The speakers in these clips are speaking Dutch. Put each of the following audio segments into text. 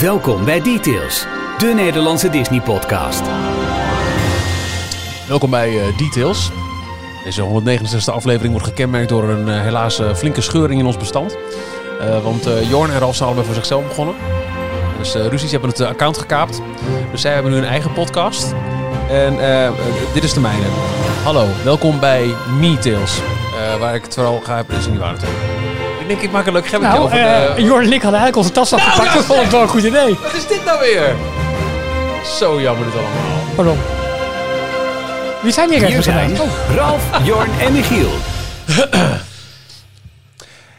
Welkom bij Details, de Nederlandse Disney-podcast. Welkom bij uh, Details. Deze 169e aflevering wordt gekenmerkt door een uh, helaas uh, flinke scheuring in ons bestand. want Jorn en Ralf zijn allebei voor zichzelf begonnen. Dus Ruzies hebben het account gekaapt. Dus zij hebben nu een eigen podcast. En dit is de mijne. Hallo, welkom bij MeTales. waar ik het vooral ga hebben, is niet waar. Ik denk, ik maak een leuk gebbetje nou, over de... Jorn en ik hadden eigenlijk onze tas afgepakt. Nou, ja, dat vond ik wel een goed idee. Wat is dit nou weer? Zo jammer dit allemaal. Pardon. Wie zijn hier, hier zijn oh. Ralf, Jorn en Michiel.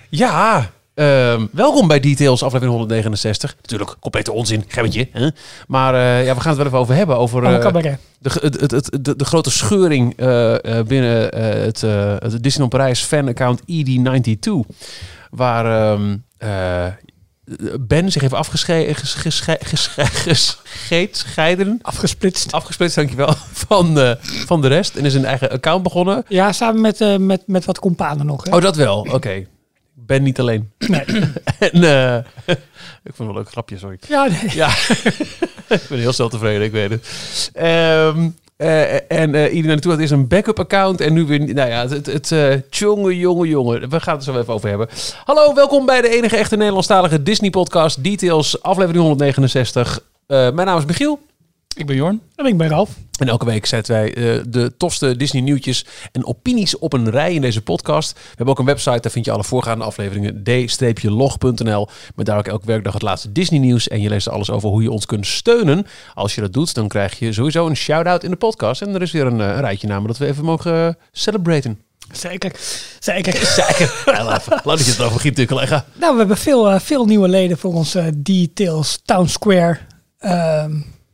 ja, uh, welkom bij Details, aflevering 169. Natuurlijk, complete onzin, gebbetje. Hè? Maar uh, ja, we gaan het wel even over hebben. Over uh, de, de, de, grote scheuring uh, binnen het, het Disneyland Parijs fan-account ED92. Waar um, Ben zich heeft afgescheiden. Afgesplitst. Afgesplitst, dankjewel. Van, uh, van de rest. En is een eigen account begonnen. Ja, samen met, uh, met, met wat companen nog. Hè? Oh, dat wel. Oké. Okay. Ben niet alleen. Nee. en, ik vond het wel een leuk grapje, sorry. Ja, nee. Ja. ik ben heel snel tevreden, ik weet het. Um, uh, en uh, iedereen naartoe had is een backup account. En nu weer, nou ja, het, het uh, tjonge, jonge, jonge. We gaan het zo even over hebben. Hallo, welkom bij de enige echte Nederlandstalige Disney podcast. Details, aflevering 169. mijn naam is Michiel. Ik ben Jorn. En ik ben Ralf. En elke week zetten wij uh, de tofste Disney nieuwtjes en opinies op een rij in deze podcast. We hebben ook een website, daar vind je alle voorgaande afleveringen d-log.nl. Met daar ook elke werkdag het laatste Disney nieuws. En je leest er alles over hoe je ons kunt steunen. Als je dat doet, dan krijg je sowieso een shout-out in de podcast. En er is weer een, uh, een rijtje namen dat we even mogen uh, celebraten. Zeker, zeker. zeker. Laat dat je het over giet, collega. Nou, we hebben veel, veel nieuwe leden voor onze Details Town Square ehm,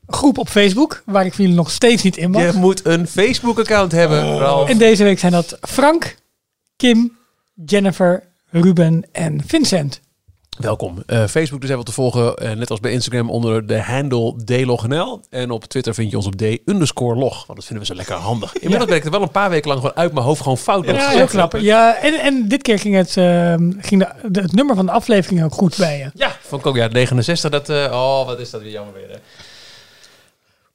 groep op Facebook, waar ik voor jullie nog steeds niet in mag. Je moet een Facebook-account hebben, oh. Ralf. En deze week zijn dat Frank, Kim, Jennifer, Ruben en Vincent. Welkom. Uh, Facebook dus even te volgen, uh, net als bij Instagram, onder de handle dlognl. En op Twitter vind je ons op d underscore log, want dat vinden we zo lekker handig. Inmiddels ja. ben ik er wel een paar weken lang gewoon uit mijn hoofd gewoon fout. Ja, heel knap. Ja, en, en dit keer ging, het, uh, ging de, het nummer van de aflevering ook goed bij je. Ja, vond ik ook. Ja, 69, dat... oh, wat is dat weer jammer weer, hè.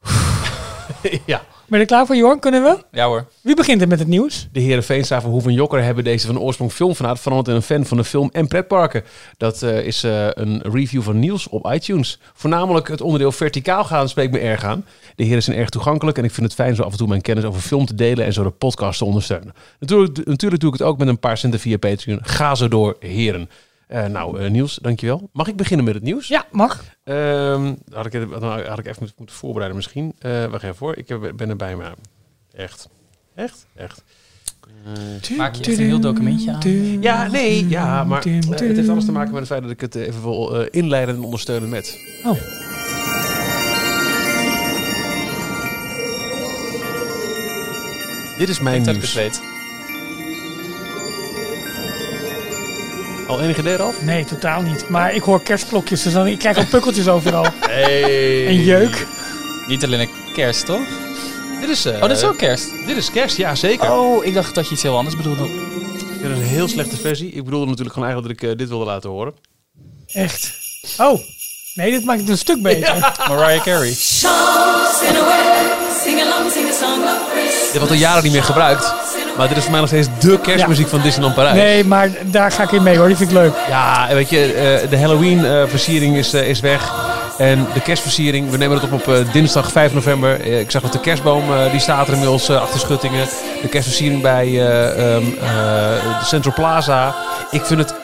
ja. Ben je er klaar voor, Jorn? Kunnen we? Ja hoor. Wie begint er met het nieuws? De heren Veenstra van Hoeven Jokker hebben deze van oorsprong filmfanaat veranderd in een fan van de film en pretparken. Dat uh, is uh, een review van Niels op iTunes. Voornamelijk het onderdeel verticaal gaan spreekt me erg aan. De heren zijn erg toegankelijk en ik vind het fijn zo af en toe mijn kennis over film te delen en zo de podcast te ondersteunen. Natuurlijk, natuurlijk doe ik het ook met een paar centen via Patreon. Ga zo door, heren. Uh, nou, uh, Niels, dankjewel. Mag ik beginnen met het nieuws? Ja, mag. Um, had, ik, had ik even moeten voorbereiden misschien. Uh, wacht even voor. Ik ben erbij, maar echt. Echt? Echt. Maak je een heel documentje aan? Ja, nee, ja, maar het heeft alles te maken met het feit dat ik het even wil inleiden en ondersteunen met. Oh. Dit is mijn ik nieuws. Al enige idee af? Nee, totaal niet. Maar ik hoor kerstklokjes, dus dan, ik krijg al pukkeltjes overal. Hey. En jeuk. Niet alleen een kerst, toch? Dit is, uh, oh, dit is ook kerst? Dit is kerst, ja zeker. Oh, ik dacht dat je iets heel anders bedoelde. Dit is een heel slechte versie. Ik bedoelde natuurlijk gewoon eigenlijk dat ik uh, dit wilde laten horen. Echt? Oh. Nee, dit maakt het een stuk beter. Ja. Mariah Carey. Dit wordt al jaren niet meer gebruikt. Maar dit is voor mij nog steeds de kerstmuziek van Disneyland Parijs. Nee, maar daar ga ik in mee hoor. Die vind ik leuk. Ja, weet je, uh, de Halloween-versiering is, uh, is weg. En de kerstversiering, we nemen het op op dinsdag 5 november. ik zag dat de kerstboom, die staat er inmiddels achter Schuttingen. De kerstversiering bij um, de Central Plaza. Ik vind het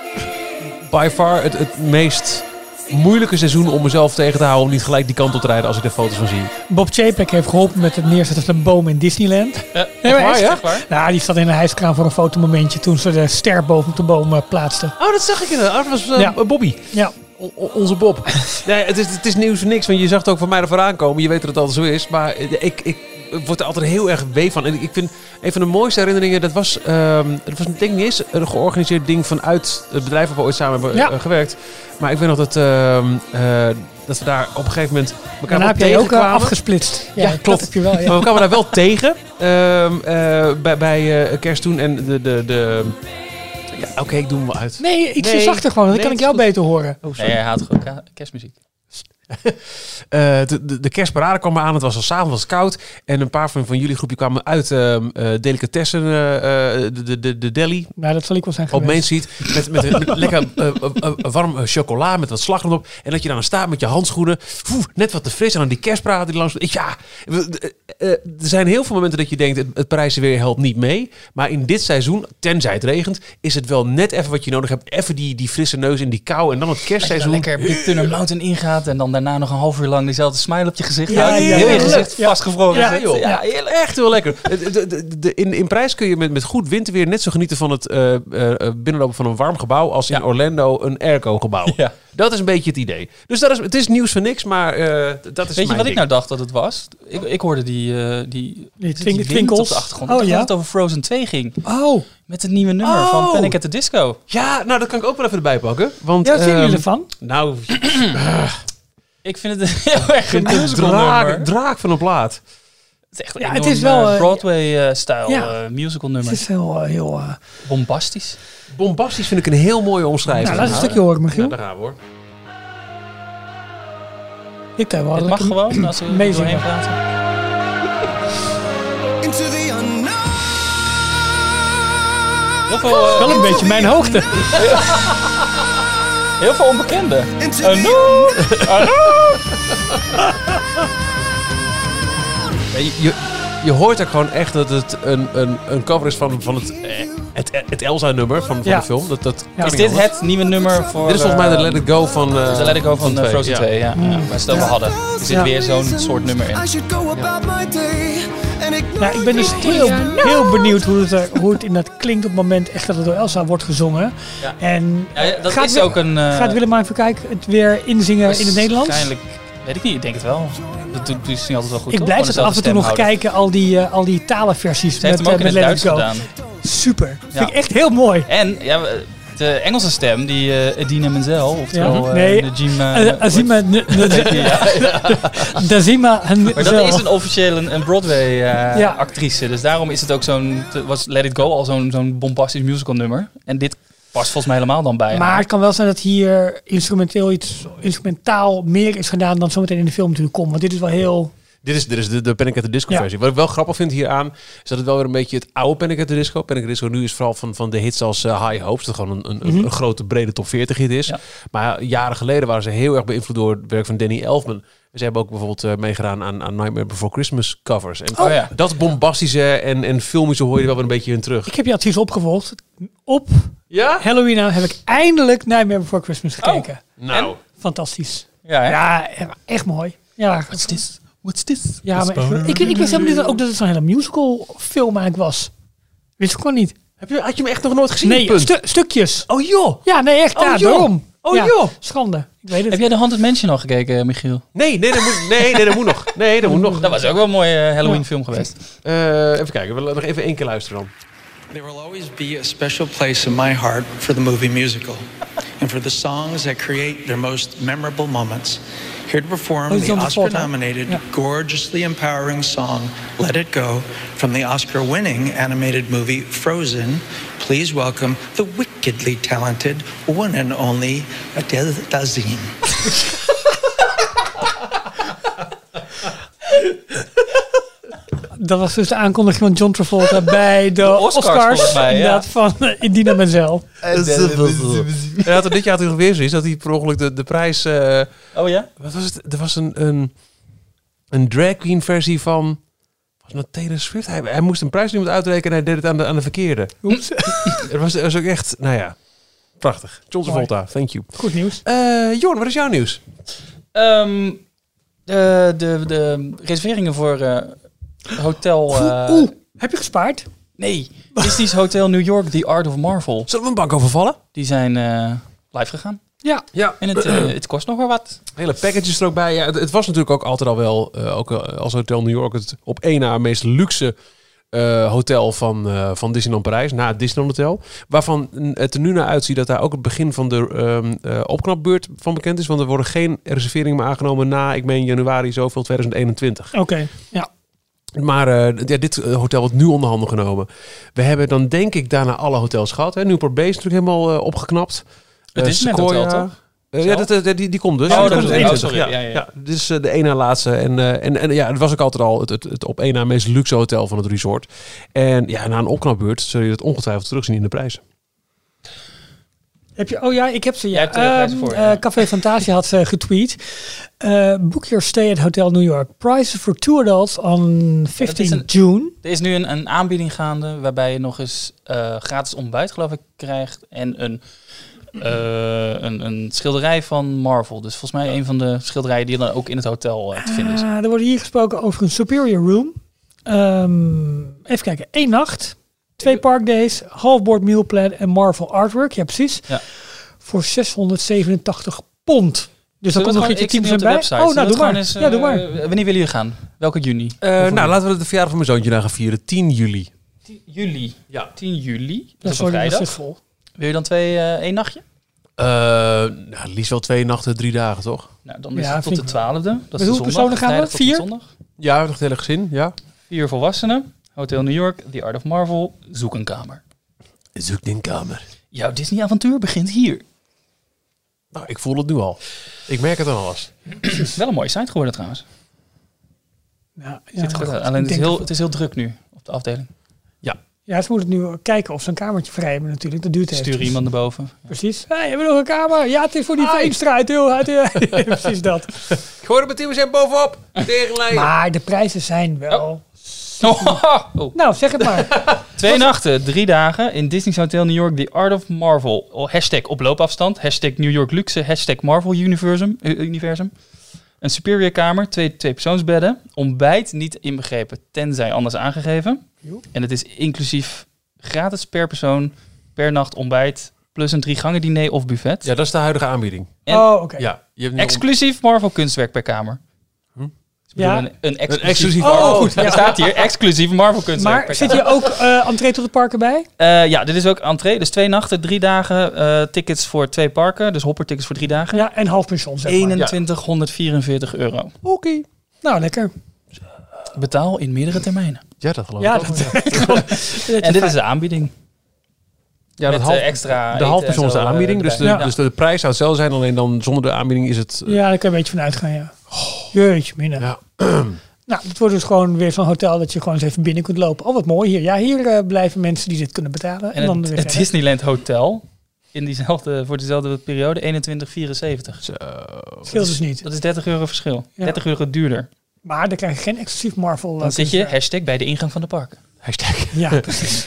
by far het, het meest moeilijke seizoen om mezelf tegen te houden om niet gelijk die kant op te rijden als ik er foto's van zie. Bob Chapek heeft geholpen met het neerzetten van een boom in Disneyland. Ja, nee, maar waar, ja? Nou, die zat in een hijskraan voor een fotomomentje toen ze de ster boven de boom uh, plaatsten. Oh, dat zag ik inderdaad. Dat was uh, ja. Bobby. Ja. O onze Bob. nee, het is, het is nieuws voor niks, want je zag het ook van mij ervoor aankomen. Je weet dat het altijd zo is. Maar ik, ik word er altijd heel erg wee van. En ik vind een van de mooiste herinneringen, dat was, um, dat was denk ik niet eens een georganiseerd ding vanuit het bedrijf waar we ooit samen hebben ja. uh, gewerkt. Maar ik weet nog dat, uh, uh, dat we daar op een gegeven moment elkaar heb jij ook afgesplitst. Ja, ja klopt. Heb je wel, ja. Maar we kwamen daar wel tegen ehm, bij, bij kerst toen. En de... de, de ja, Oké, okay, ik doe hem wel uit. Nee, iets nee, zachter gewoon. Dan nee, kan ik jou goed. beter horen. Oh, nee, hij haalt gewoon kerstmuziek. Eh, de, de, de kerstparade kwam aan. Het was al s'avonds koud. En een paar van, van jullie groepje kwamen uit ehm, eh delicatessen, eh, de, de, de, de deli. Nou, dat zal ik wel zijn Op Main. Street. Met, met, met lekker warm chocola met wat slagroom op. En dat je dan staat met je handschoenen. Net wat te fris. En dan die kerstparade die langs... Ja, we- er zijn heel veel momenten dat je denkt... het, het Parijse weer helpt niet mee. Maar in dit seizoen, tenzij het regent... is het wel net even wat je nodig hebt. Even die, die frisse neus in die kou. En dan het Als kerstseizoen. lekker Big Thunder Mountain ingaat en dan daarna nog een half uur lang diezelfde smile op je gezicht Ja, houdt. ja, heel je gezicht ja. vastgevroren Ja, joh. Ja. Echt heel lekker. De- de- de- de- in, in prijs kun je met, met goed winterweer net zo genieten van het eh, eh, binnenlopen van een warm gebouw als in Ja. Orlando een airco gebouw. Ja. Dat is een beetje het idee. Dus dat is, het is nieuws van niks, maar eh, dat is Weet je wat ik nou dacht dat het was? Ik, ik hoorde die, eh die, Die wind op de achtergrond. Oh, ik dacht ja? dat het over Frozen 2 ging. Oh, Met het nieuwe nummer Oh. van Panic at the Disco. Ja, nou dat kan ik ook wel even erbij pakken. Want, ja, wat vinden ehm, jullie ervan? Nou, Ik vind het een heel erg een musical draak, nummer. draak van een plaat. Het is echt Ja, een het is wel, eh, Broadway-stijl ja. eh, musical Het nummer. is heel, eh, heel... eh, Bombastisch. Bombastisch vind ik een heel mooie omschrijving. nou, laat een stukje horen, Ja, Michiel. daar gaan we hoor. Ik kan wel Het mag gewoon als we er meezingen. praten. into the unknown. Heel veel, eh, Wel een beetje mijn hoogte. heel veel onbekende. Into the no. Ja, je, je, je hoort ook gewoon echt dat het een, een, een cover is van, van het, eh, het, het Elsa-nummer van, van Ja. de film. Dat, dat kan Is niet dit anders. het nieuwe nummer voor... Dit is volgens mij de eh, Let It Go van... eh, de Let It Go van, eh, twee, Frozen ja. 2, ja. ja. Maar stel we hadden. Er zit Ja. weer zo'n soort nummer in. I should go about my day ignore Nou, ik ben dus heel, heel benieuwd hoe het, er, hoe het inderdaad klinkt op het moment echt dat het door Elsa wordt gezongen. Ja. En Ja, ja, dat gaat is ook een... eh, gaat Willem even kijken het weer inzingen in het Nederlands? Waarschijnlijk, weet ik niet, ik denk het wel. Dat doet niet altijd wel goed, Ik blijf Gewoon dus af en toe nog kijken, al die, eh, al die talenversies Ze heeft met, hem ook eh, in met het Let Duits It Go. gedaan. Super. Ja. Vind ik echt heel mooi. En ja, de Engelse stem, die eh Edina Menzel, oftewel Ja. eh, Nee, Najima... Eh, Azima, maar dat is een officieel een, Broadway-actrice. Ja. dus daarom is het ook zo'n... was Let It Go al zo'n zo'n bombastisch musical nummer. En dit past volgens mij helemaal dan bij Maar haar. het kan wel zijn dat hier instrumenteel iets instrumentaal meer is gedaan dan zometeen in de film natuurlijk komt. Want dit is wel heel. Dit is, dit is de, de Panic at the Disco Ja. versie. Wat ik wel grappig vind hieraan, is dat het wel weer een beetje het oude Panic at the Disco. Panic at the Disco nu is vooral van, van de hits als eh, High Hopes, dat gewoon een, een, een- Mhm. een grote brede top 40 hit is. Ja. Maar jaren geleden waren ze heel erg beïnvloed door het werk van Danny Elfman. Ze hebben ook bijvoorbeeld eh, meegedaan aan, aan Nightmare Before Christmas covers. En Oh ja. dat bombastische en, en filmische hoor je wel weer een beetje in terug. Ik heb je advies opgevolgd. Op Ja? Halloween nou heb ik eindelijk Nightmare Before Christmas gekeken. Nou, Fantastisch. Ja, hè? Ja, echt mooi. Ja, What's this? What's this? ja maar ik, ik wist helemaal niet dat, ook dat het zo'n hele musical film eigenlijk was. Wist ik gewoon niet. heb je, had je hem echt nog nooit gezien? Nee, stu- stukjes. Oh joh! Ja, nee, echt. Oh, ja, joh. daarom. Oh Ja, joh! Schande. Ik weet het. Heb jij de Haunted Mansion al gekeken, Michiel? Nee, nee, dat moet, nee, nee, dat moet nog. Nee, dat moet nog. Dat was ook wel een mooie eh, Halloween film geweest. Eh, even kijken, we willen nog even één keer luisteren dan. There will always be a special place in my heart for the movie musical and for the songs that create their most memorable moments. Here to perform Oh, the? Oscar nominated, Yeah. gorgeously empowering song Let It Go from the Oscar winning animated movie Frozen. Please welcome the wickedly talented one and only Adele Dazim. Dat was dus de aankondiging van John Travolta bij de, Oscars, Oscars. mij, ja. inderdaad, van uh, Indina Menzel. Hij had er dit jaar natuurlijk weer zoiets dat hij per ongeluk de, de prijs... eh, Oh ja? wat was het? Er was een, een, een drag queen versie van... Was het nou Taylor Swift? Hij, hij moest een prijs iemand uitrekenen en hij deed het aan de, aan de verkeerde. Oeps. Er was, er was ook echt... Nou ja, prachtig. John. Travolta, thank you. Goed nieuws. Eh Jorn, wat is jouw nieuws? Ehm, de, de, de reserveringen voor eh, hotel... eh, Oeh, heb je gespaard? Nee, Disney's Hotel New York, The Art of Marvel. Zullen we een bank overvallen? Die zijn eh, live gegaan. Ja. Ja. En het, eh, het kost nog wel wat. Hele packages er ook bij. Ja, het, het was natuurlijk ook altijd al wel, eh, ook als Hotel New York, het op één na meest luxe eh, hotel van, eh, van Disneyland Parijs, na het Disneyland Hotel. Waarvan het er nu naar uitziet dat daar ook het begin van de ehm, eh, opknapbeurt van bekend is. Want er worden geen reserveringen meer aangenomen na, ik meen januari zoveel 2021. Oké, ja. Maar eh, ja, dit eh, hotel wordt nu onder handen genomen. We hebben dan denk ik daarna alle hotels gehad. Hè. Newport Bay is natuurlijk helemaal eh, opgeknapt. Het is net Sequoia. hotel, toch? Ja, dat, dat- die, die komt dus. Oh, dat komt er. 21, Oh, ja. Ja, ja, ja. dit is de ene laatste. En, en, en ja, het was ook altijd al het, het, het op één na meest luxe hotel van het resort. En ja, na een opknapbeurt zul je het ongetwijfeld terugzien in de prijzen. Heb je, oh ja, ik heb ze. Ja. Hebt voor, ja. Café Fantasia had ze getweet. Eh, book your stay at Hotel New York. Prices for two adults on 15 een- June. Er is nu een, een aanbieding gaande waarbij je nog eens eh, gratis ontbijt, geloof ik, krijgt. En een, een, een schilderij van Marvel. Dus volgens mij een van de schilderijen die dan ook in het hotel te vinden is. Ah, er wordt hier gesproken over een superior room. Ehm, even kijken. één nacht. Twee parkdays. Halfboard meal plan en Marvel artwork. Ja, precies. Ja. Voor 687 pond. Dus dan komt nog iets gewoon- 10% ik zit bij. de Oh, website. nou doe maar. ja, doe maar. wanneer willen jullie gaan? Welke juni? Eh, nou, laten we de verjaardag van mijn zoontje daar gaan vieren. 10 juli. 10 juli. Ja. 10 juli. Dat is een dat vrijdag. vol. Wil je dan twee, eh één nachtje? Eh, nou, liefst wel twee nachten, drie dagen, toch? Nou, dan is Ja, het tot de. 12e. Dat is hoeveel personen gaan we? Vier? zondag. Ja, nog het hele gezin, ja. Vier volwassenen. Hotel New York, The Art of Marvel, zoek een kamer. Zoek een kamer. Jouw Disney-avontuur begint hier. Nou, ik voel het nu al. Ik merk het al eens. Wel een mooie site geworden trouwens. Ja, ja, Ziet er goed. Alleen het is, heel, het is heel druk nu op de afdeling. Ja, ze moeten nu kijken of ze een kamertje vrij hebben natuurlijk. Dat duurt even. Stuur iemand naar boven. Precies. Hey, hebben we nog een kamer? Ja, het is voor die Veenstra uit heel uit. ja, Precies dat. Ik hoorde met Tim zijn bovenop. Tegenlijn. Maar de prijzen zijn wel... Oh. Nou, zeg het maar. Twee nachten, drie dagen in Disney's Hotel New York, The Art of Marvel. Oh, Hashtag op loopafstand, hashtag New York Luxe, hashtag Marvel Universum. eh, universum. Een superior kamer, twee, twee persoonsbedden. Ontbijt niet inbegrepen, tenzij anders aangegeven. En het is inclusief gratis per persoon, per nacht ontbijt, plus een drie gangen diner of buffet. Ja, dat is de huidige aanbieding. En- oh, oké. Ja, je hebt nu Exclusief Marvel kunstwerk per kamer. Hm? Dus ik bedoel, Ja. Een, een exclusief, exclusief- Oh, Oh, goed. Er Ja. staat hier exclusief Marvel kunstwerk Maar zit hier ook eh entree tot het park erbij? Eh, ja, dit is ook entree. Dus twee nachten, drie dagen. eh, tickets voor twee parken. Dus hoppertickets voor drie dagen. Ja, en half pension, zeg maar. 2144 euro. Oké. Nou, lekker. Betaal in meerdere termijnen. Ja, dat geloof Ja, ik ook. dat, En dit is de aanbieding. Ja, dat half, extra de en is de aanbieding. Dus de, dus de prijs zou hetzelfde zijn. Alleen dan zonder de aanbieding is het... Ja, daar kan je een beetje van uitgaan, ja. Jeetje, minder. Ja. Nou, het wordt dus gewoon weer zo'n hotel dat je gewoon eens even binnen kunt lopen. Oh, wat mooi hier. Ja, hier eh, blijven mensen die dit kunnen betalen. En, En dan het, weer het. Disneyland Hotel. In diezelfde, voor dezelfde periode 2174. Zo. Scheelt dus niet. Dat is 30 euro verschil. Ja. 30 euro duurder. Maar dan krijg je geen exclusief Marvel. eh, Dan zit je hashtag bij de ingang van de park. Hashtag. Ja, precies.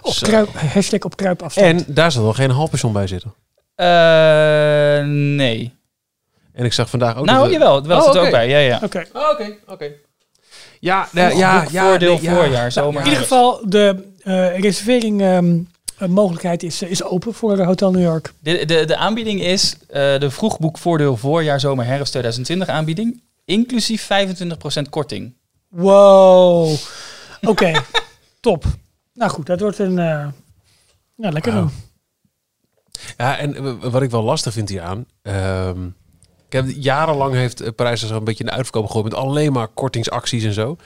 op kruip, hashtag op kruipafstand. En daar zal nog geen halfpension bij zitten. Eh, nee. En ik zag vandaag ook... nou, dat jawel. Wel Oh, zit er oké. ook bij. Ja, ja. Oké. Oké, oké. Ja, ja, ja, ja. voordeel nee, ja. voorjaar, zomer. In ieder geval, de eh, reservering ehm, eh, mogelijkheid is, is open voor Hotel New York. De, de, de aanbieding is eh, de vroegboekvoordeel voorjaar, zomer, herfst 2020 aanbieding. Inclusief 25% korting. Wow. Oké, top. Nou goed, dat wordt een... eh nou, lekker doen. Ja, en eh, wat ik wel lastig vind hieraan... ehm ik heb jarenlang heeft eh, Parijs zich een beetje in de uitverkoop gegooid met alleen maar kortingsacties en zo.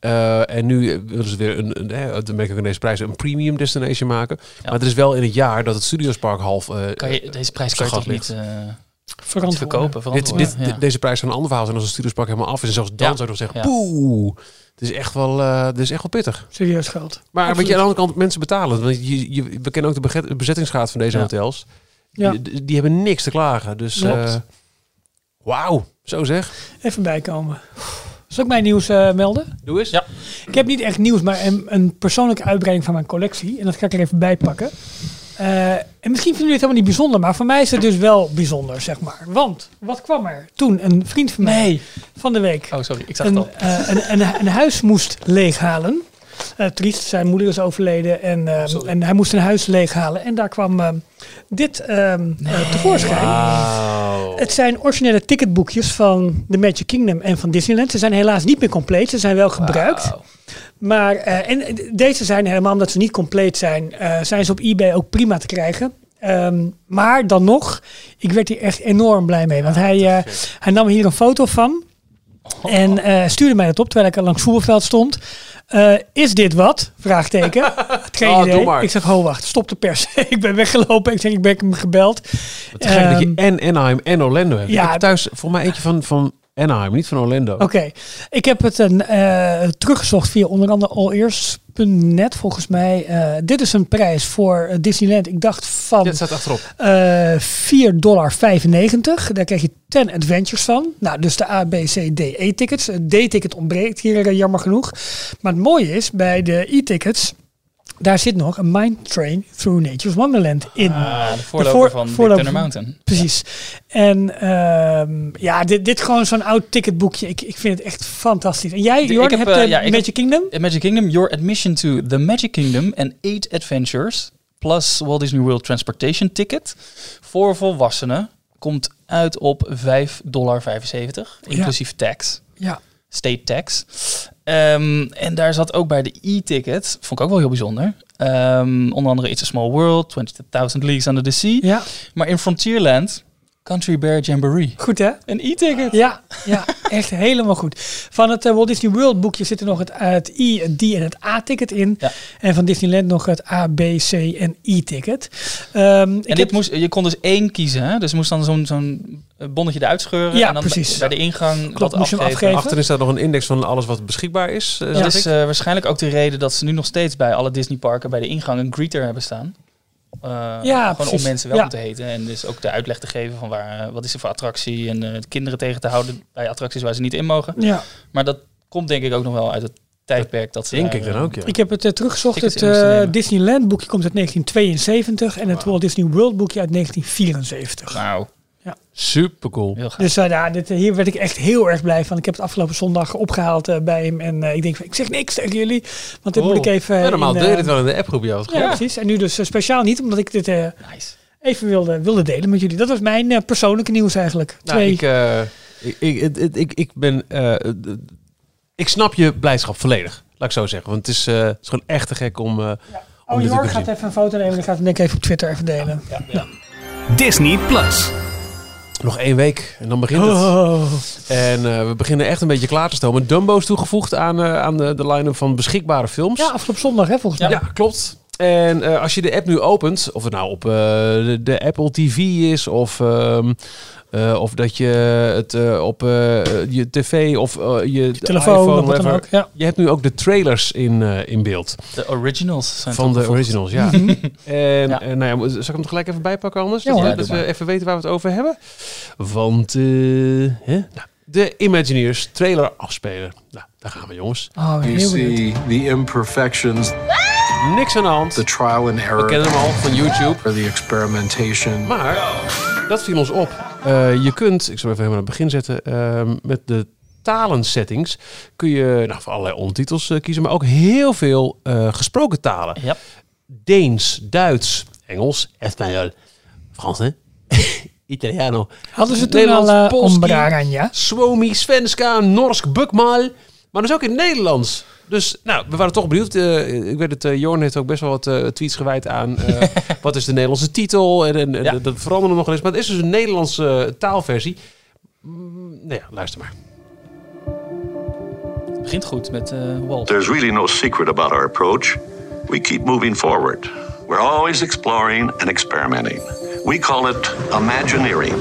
Eh, en nu eh, willen ze weer een, een dat merk ik in deze prijzen, een premium destination maken. Maar het is wel in het jaar dat het Studiospark half. eh, Kan je, deze prijs kan je toch niet, eh, Verantwoorden. verkopen? dit, verantwoorden? dit, Ja. deze prijs kan een ander verhaal zijn als een Studiospark helemaal af is. En zelfs dan Ja. zou ik nog zeggen, Ja. poeh, het is echt wel, eh, het is echt wel pittig. Serieus geld. Maar Absoluut. weet je, aan de andere kant, mensen betalen. Want je, je, we kennen ook de bezettingsgraad van deze Ja. hotels. Ja. Die, die hebben niks te klagen. Dus Klopt. eh, wauw, zo zeg. Even bijkomen. Zal ik mijn nieuws eh, melden? Doe eens. Ja. Ik heb niet echt nieuws, maar een, een persoonlijke uitbreiding van mijn collectie. En dat ga ik er even bij pakken. Eh, en misschien vinden jullie het helemaal niet bijzonder, maar voor mij is het dus wel bijzonder, zeg maar. Want, wat kwam er toen een vriend van mij Nee. van de week Oh, sorry. Ik zag het een, al. eh, een, een, een huis moest leeghalen. Eh triest, zijn moeder is overleden en, eh, en hij moest een huis leeghalen. En daar kwam eh, dit ehm, eh, tevoorschijn. Het zijn originele ticketboekjes van The Magic Kingdom en van Disneyland. Ze zijn helaas niet meer compleet. Ze zijn wel gebruikt. Wauw. Maar en deze zijn helemaal omdat ze niet compleet zijn, zijn ze op eBay ook prima te krijgen. Ehm, maar dan nog, ik werd hier echt enorm blij mee. Want hij, eh, hij nam hier een foto van. En eh, stuurde mij dat op terwijl ik langs Voerveld stond. Eh, is dit wat? Vraagteken. Geen Oh, idee. Ik zeg, oh wacht, stop de pers. ik ben weggelopen. Ik zeg, ik ben hem gebeld. Het gek dat je Ehm, en Anaheim en Orlando hebt. ja. Ik heb thuis voor mij eentje van, van Anaheim, niet van Orlando. Oké, ik heb het een, eh, teruggezocht via onder andere allereerst.net volgens mij. Eh, dit is een prijs voor eh, Disneyland. Ik dacht van Ja, het staat achterop. eh 4,95 dollar. Daar krijg je 10 adventures van. Nou, dus de A, B, C, D, E-tickets. Het D-ticket ontbreekt hier jammer genoeg. Maar het mooie is, bij de E-tickets... Daar zit nog een Mind Train Through Nature's Wonderland in. Ah, de voorloper voor- van voorloper Mountain. Precies. En ehm, ja, dit, dit gewoon zo'n oud ticketboekje. Ik, ik vind het echt fantastisch. En jij, De- Jorn, hebt eh, de ja, heb- Magic Kingdom? In Magic Kingdom, your admission to the Magic Kingdom and eight adventures plus Walt Disney World Transportation ticket voor volwassenen komt uit op 5,75 dollar, inclusief tax, Ja. state tax. Ehm, en daar zat ook bij de e-ticket, vond ik ook wel heel bijzonder. Ehm, onder andere It's a Small World, 20,000 Leagues Under the Sea. Ja, Maar in Frontierland, Country Bear Jamboree. goed hè? Een e-ticket. Ja, ja, echt helemaal goed. Van het eh, Walt Disney World boekje zit er nog het, eh, het I, het D en het A-ticket in. Ja. En van Disneyland nog het A, B, C en I-ticket. Ehm, En ik dit heb- moest, je kon dus één kiezen, hè? dus je moest dan zo'n zo'n bonnetje eruit scheuren Ja, en dan precies. bij de ingang wat hem afgeven. afgeven. Achterin staat nog een index van alles wat beschikbaar is. eh, Dat is eh, waarschijnlijk ook de reden dat ze nu nog steeds bij alle Disneyparken bij de ingang een greeter hebben staan. Eh, Ja, gewoon precies. om mensen welkom Ja. te heten en dus ook de uitleg te geven van waar, eh, wat is er voor attractie en eh, de kinderen tegen te houden bij attracties waar ze niet in mogen. ja, Maar dat komt denk ik ook nog wel uit het tijdperk dat ze Denk daar, ik dan ook, ja. ik heb het eh, teruggezocht. Het eh. Disneyland boekje komt uit 1972 en het Walt Disney World boekje uit 1974. Nou, Super cool. Dus eh, ja, dit, hier werd ik echt heel erg blij van. Ik heb het afgelopen zondag opgehaald eh, bij hem. En eh, ik denk, van, ik zeg niks tegen jullie. Want dit moet ik even... Ja, normaal in, deed je eh, het wel in de appgroep, ja. Ja, precies. En nu dus eh, speciaal niet, omdat ik dit eh, Nice. even wilde, wilde delen met jullie. Dat was mijn eh, persoonlijke nieuws eigenlijk. Nou, Twee. ik, eh, ik, ik, ik, ik, ben... eh, eh, ik snap je blijdschap volledig, laat ik zo zeggen. Want het is, eh, het is gewoon echt te gek om, eh om oh, Jorg kunnen gaat even een foto nemen. Ik ga het denk ik even op Twitter even delen. Disney Plus. Nog één week en dan begint het. Oh. En eh, we beginnen echt een beetje klaar te stomen. Dumbo is toegevoegd aan, eh, aan de, de line-up van beschikbare films. Ja, afgelopen zondag hè, volgens mij. Ja, klopt. En eh, als je de app nu opent, of het nou op de, de Apple TV is, of, ehm, eh, of dat je het eh, op eh, je tv of je, Telefoon, iPhone, of wat dan whatever. ook. Ja. Je hebt nu ook de trailers in, eh, in beeld De originals zijn van de originals, ja. en Ja. en nou ja, zal ik hem toch gelijk even bijpakken anders? Ja, dat we- dat we even weten waar we het over hebben. Want eh, hè? Nou, de Imagineers trailer afspelen. Nou, daar gaan we jongens. Oh, You see the imperfections, Niks aan de hand. the trial and We error, kennen hem al van YouTube. the experimentation. Maar dat viel ons op. Eh, je kunt, ik zal even helemaal naar het begin zetten, ehm, met de talensettings kun je nou, voor allerlei ondertitels eh, kiezen, maar ook heel veel eh, gesproken talen. Ja. Deens, Duits, Engels, Espanol, Frans, hè? Italiano, Hadden ze toen al uh, Polski. Svenska, Norsk, Bukmal. Maar dus ook in het Nederlands. Dus nou, we waren toch benieuwd. Eh, ik weet het, uh, Jorn heeft ook best wel wat eh, tweets gewijd aan. eh, wat is de Nederlandse titel? En, en, en Ja. dat veranderde nog eens. Maar het is dus een Nederlandse eh, taalversie. Mm, nou ja, luister maar. Het begint goed met eh, Walt. There's really no secret about our approach. We keep moving forward. We're always exploring and experimenting. We call it Imagineering.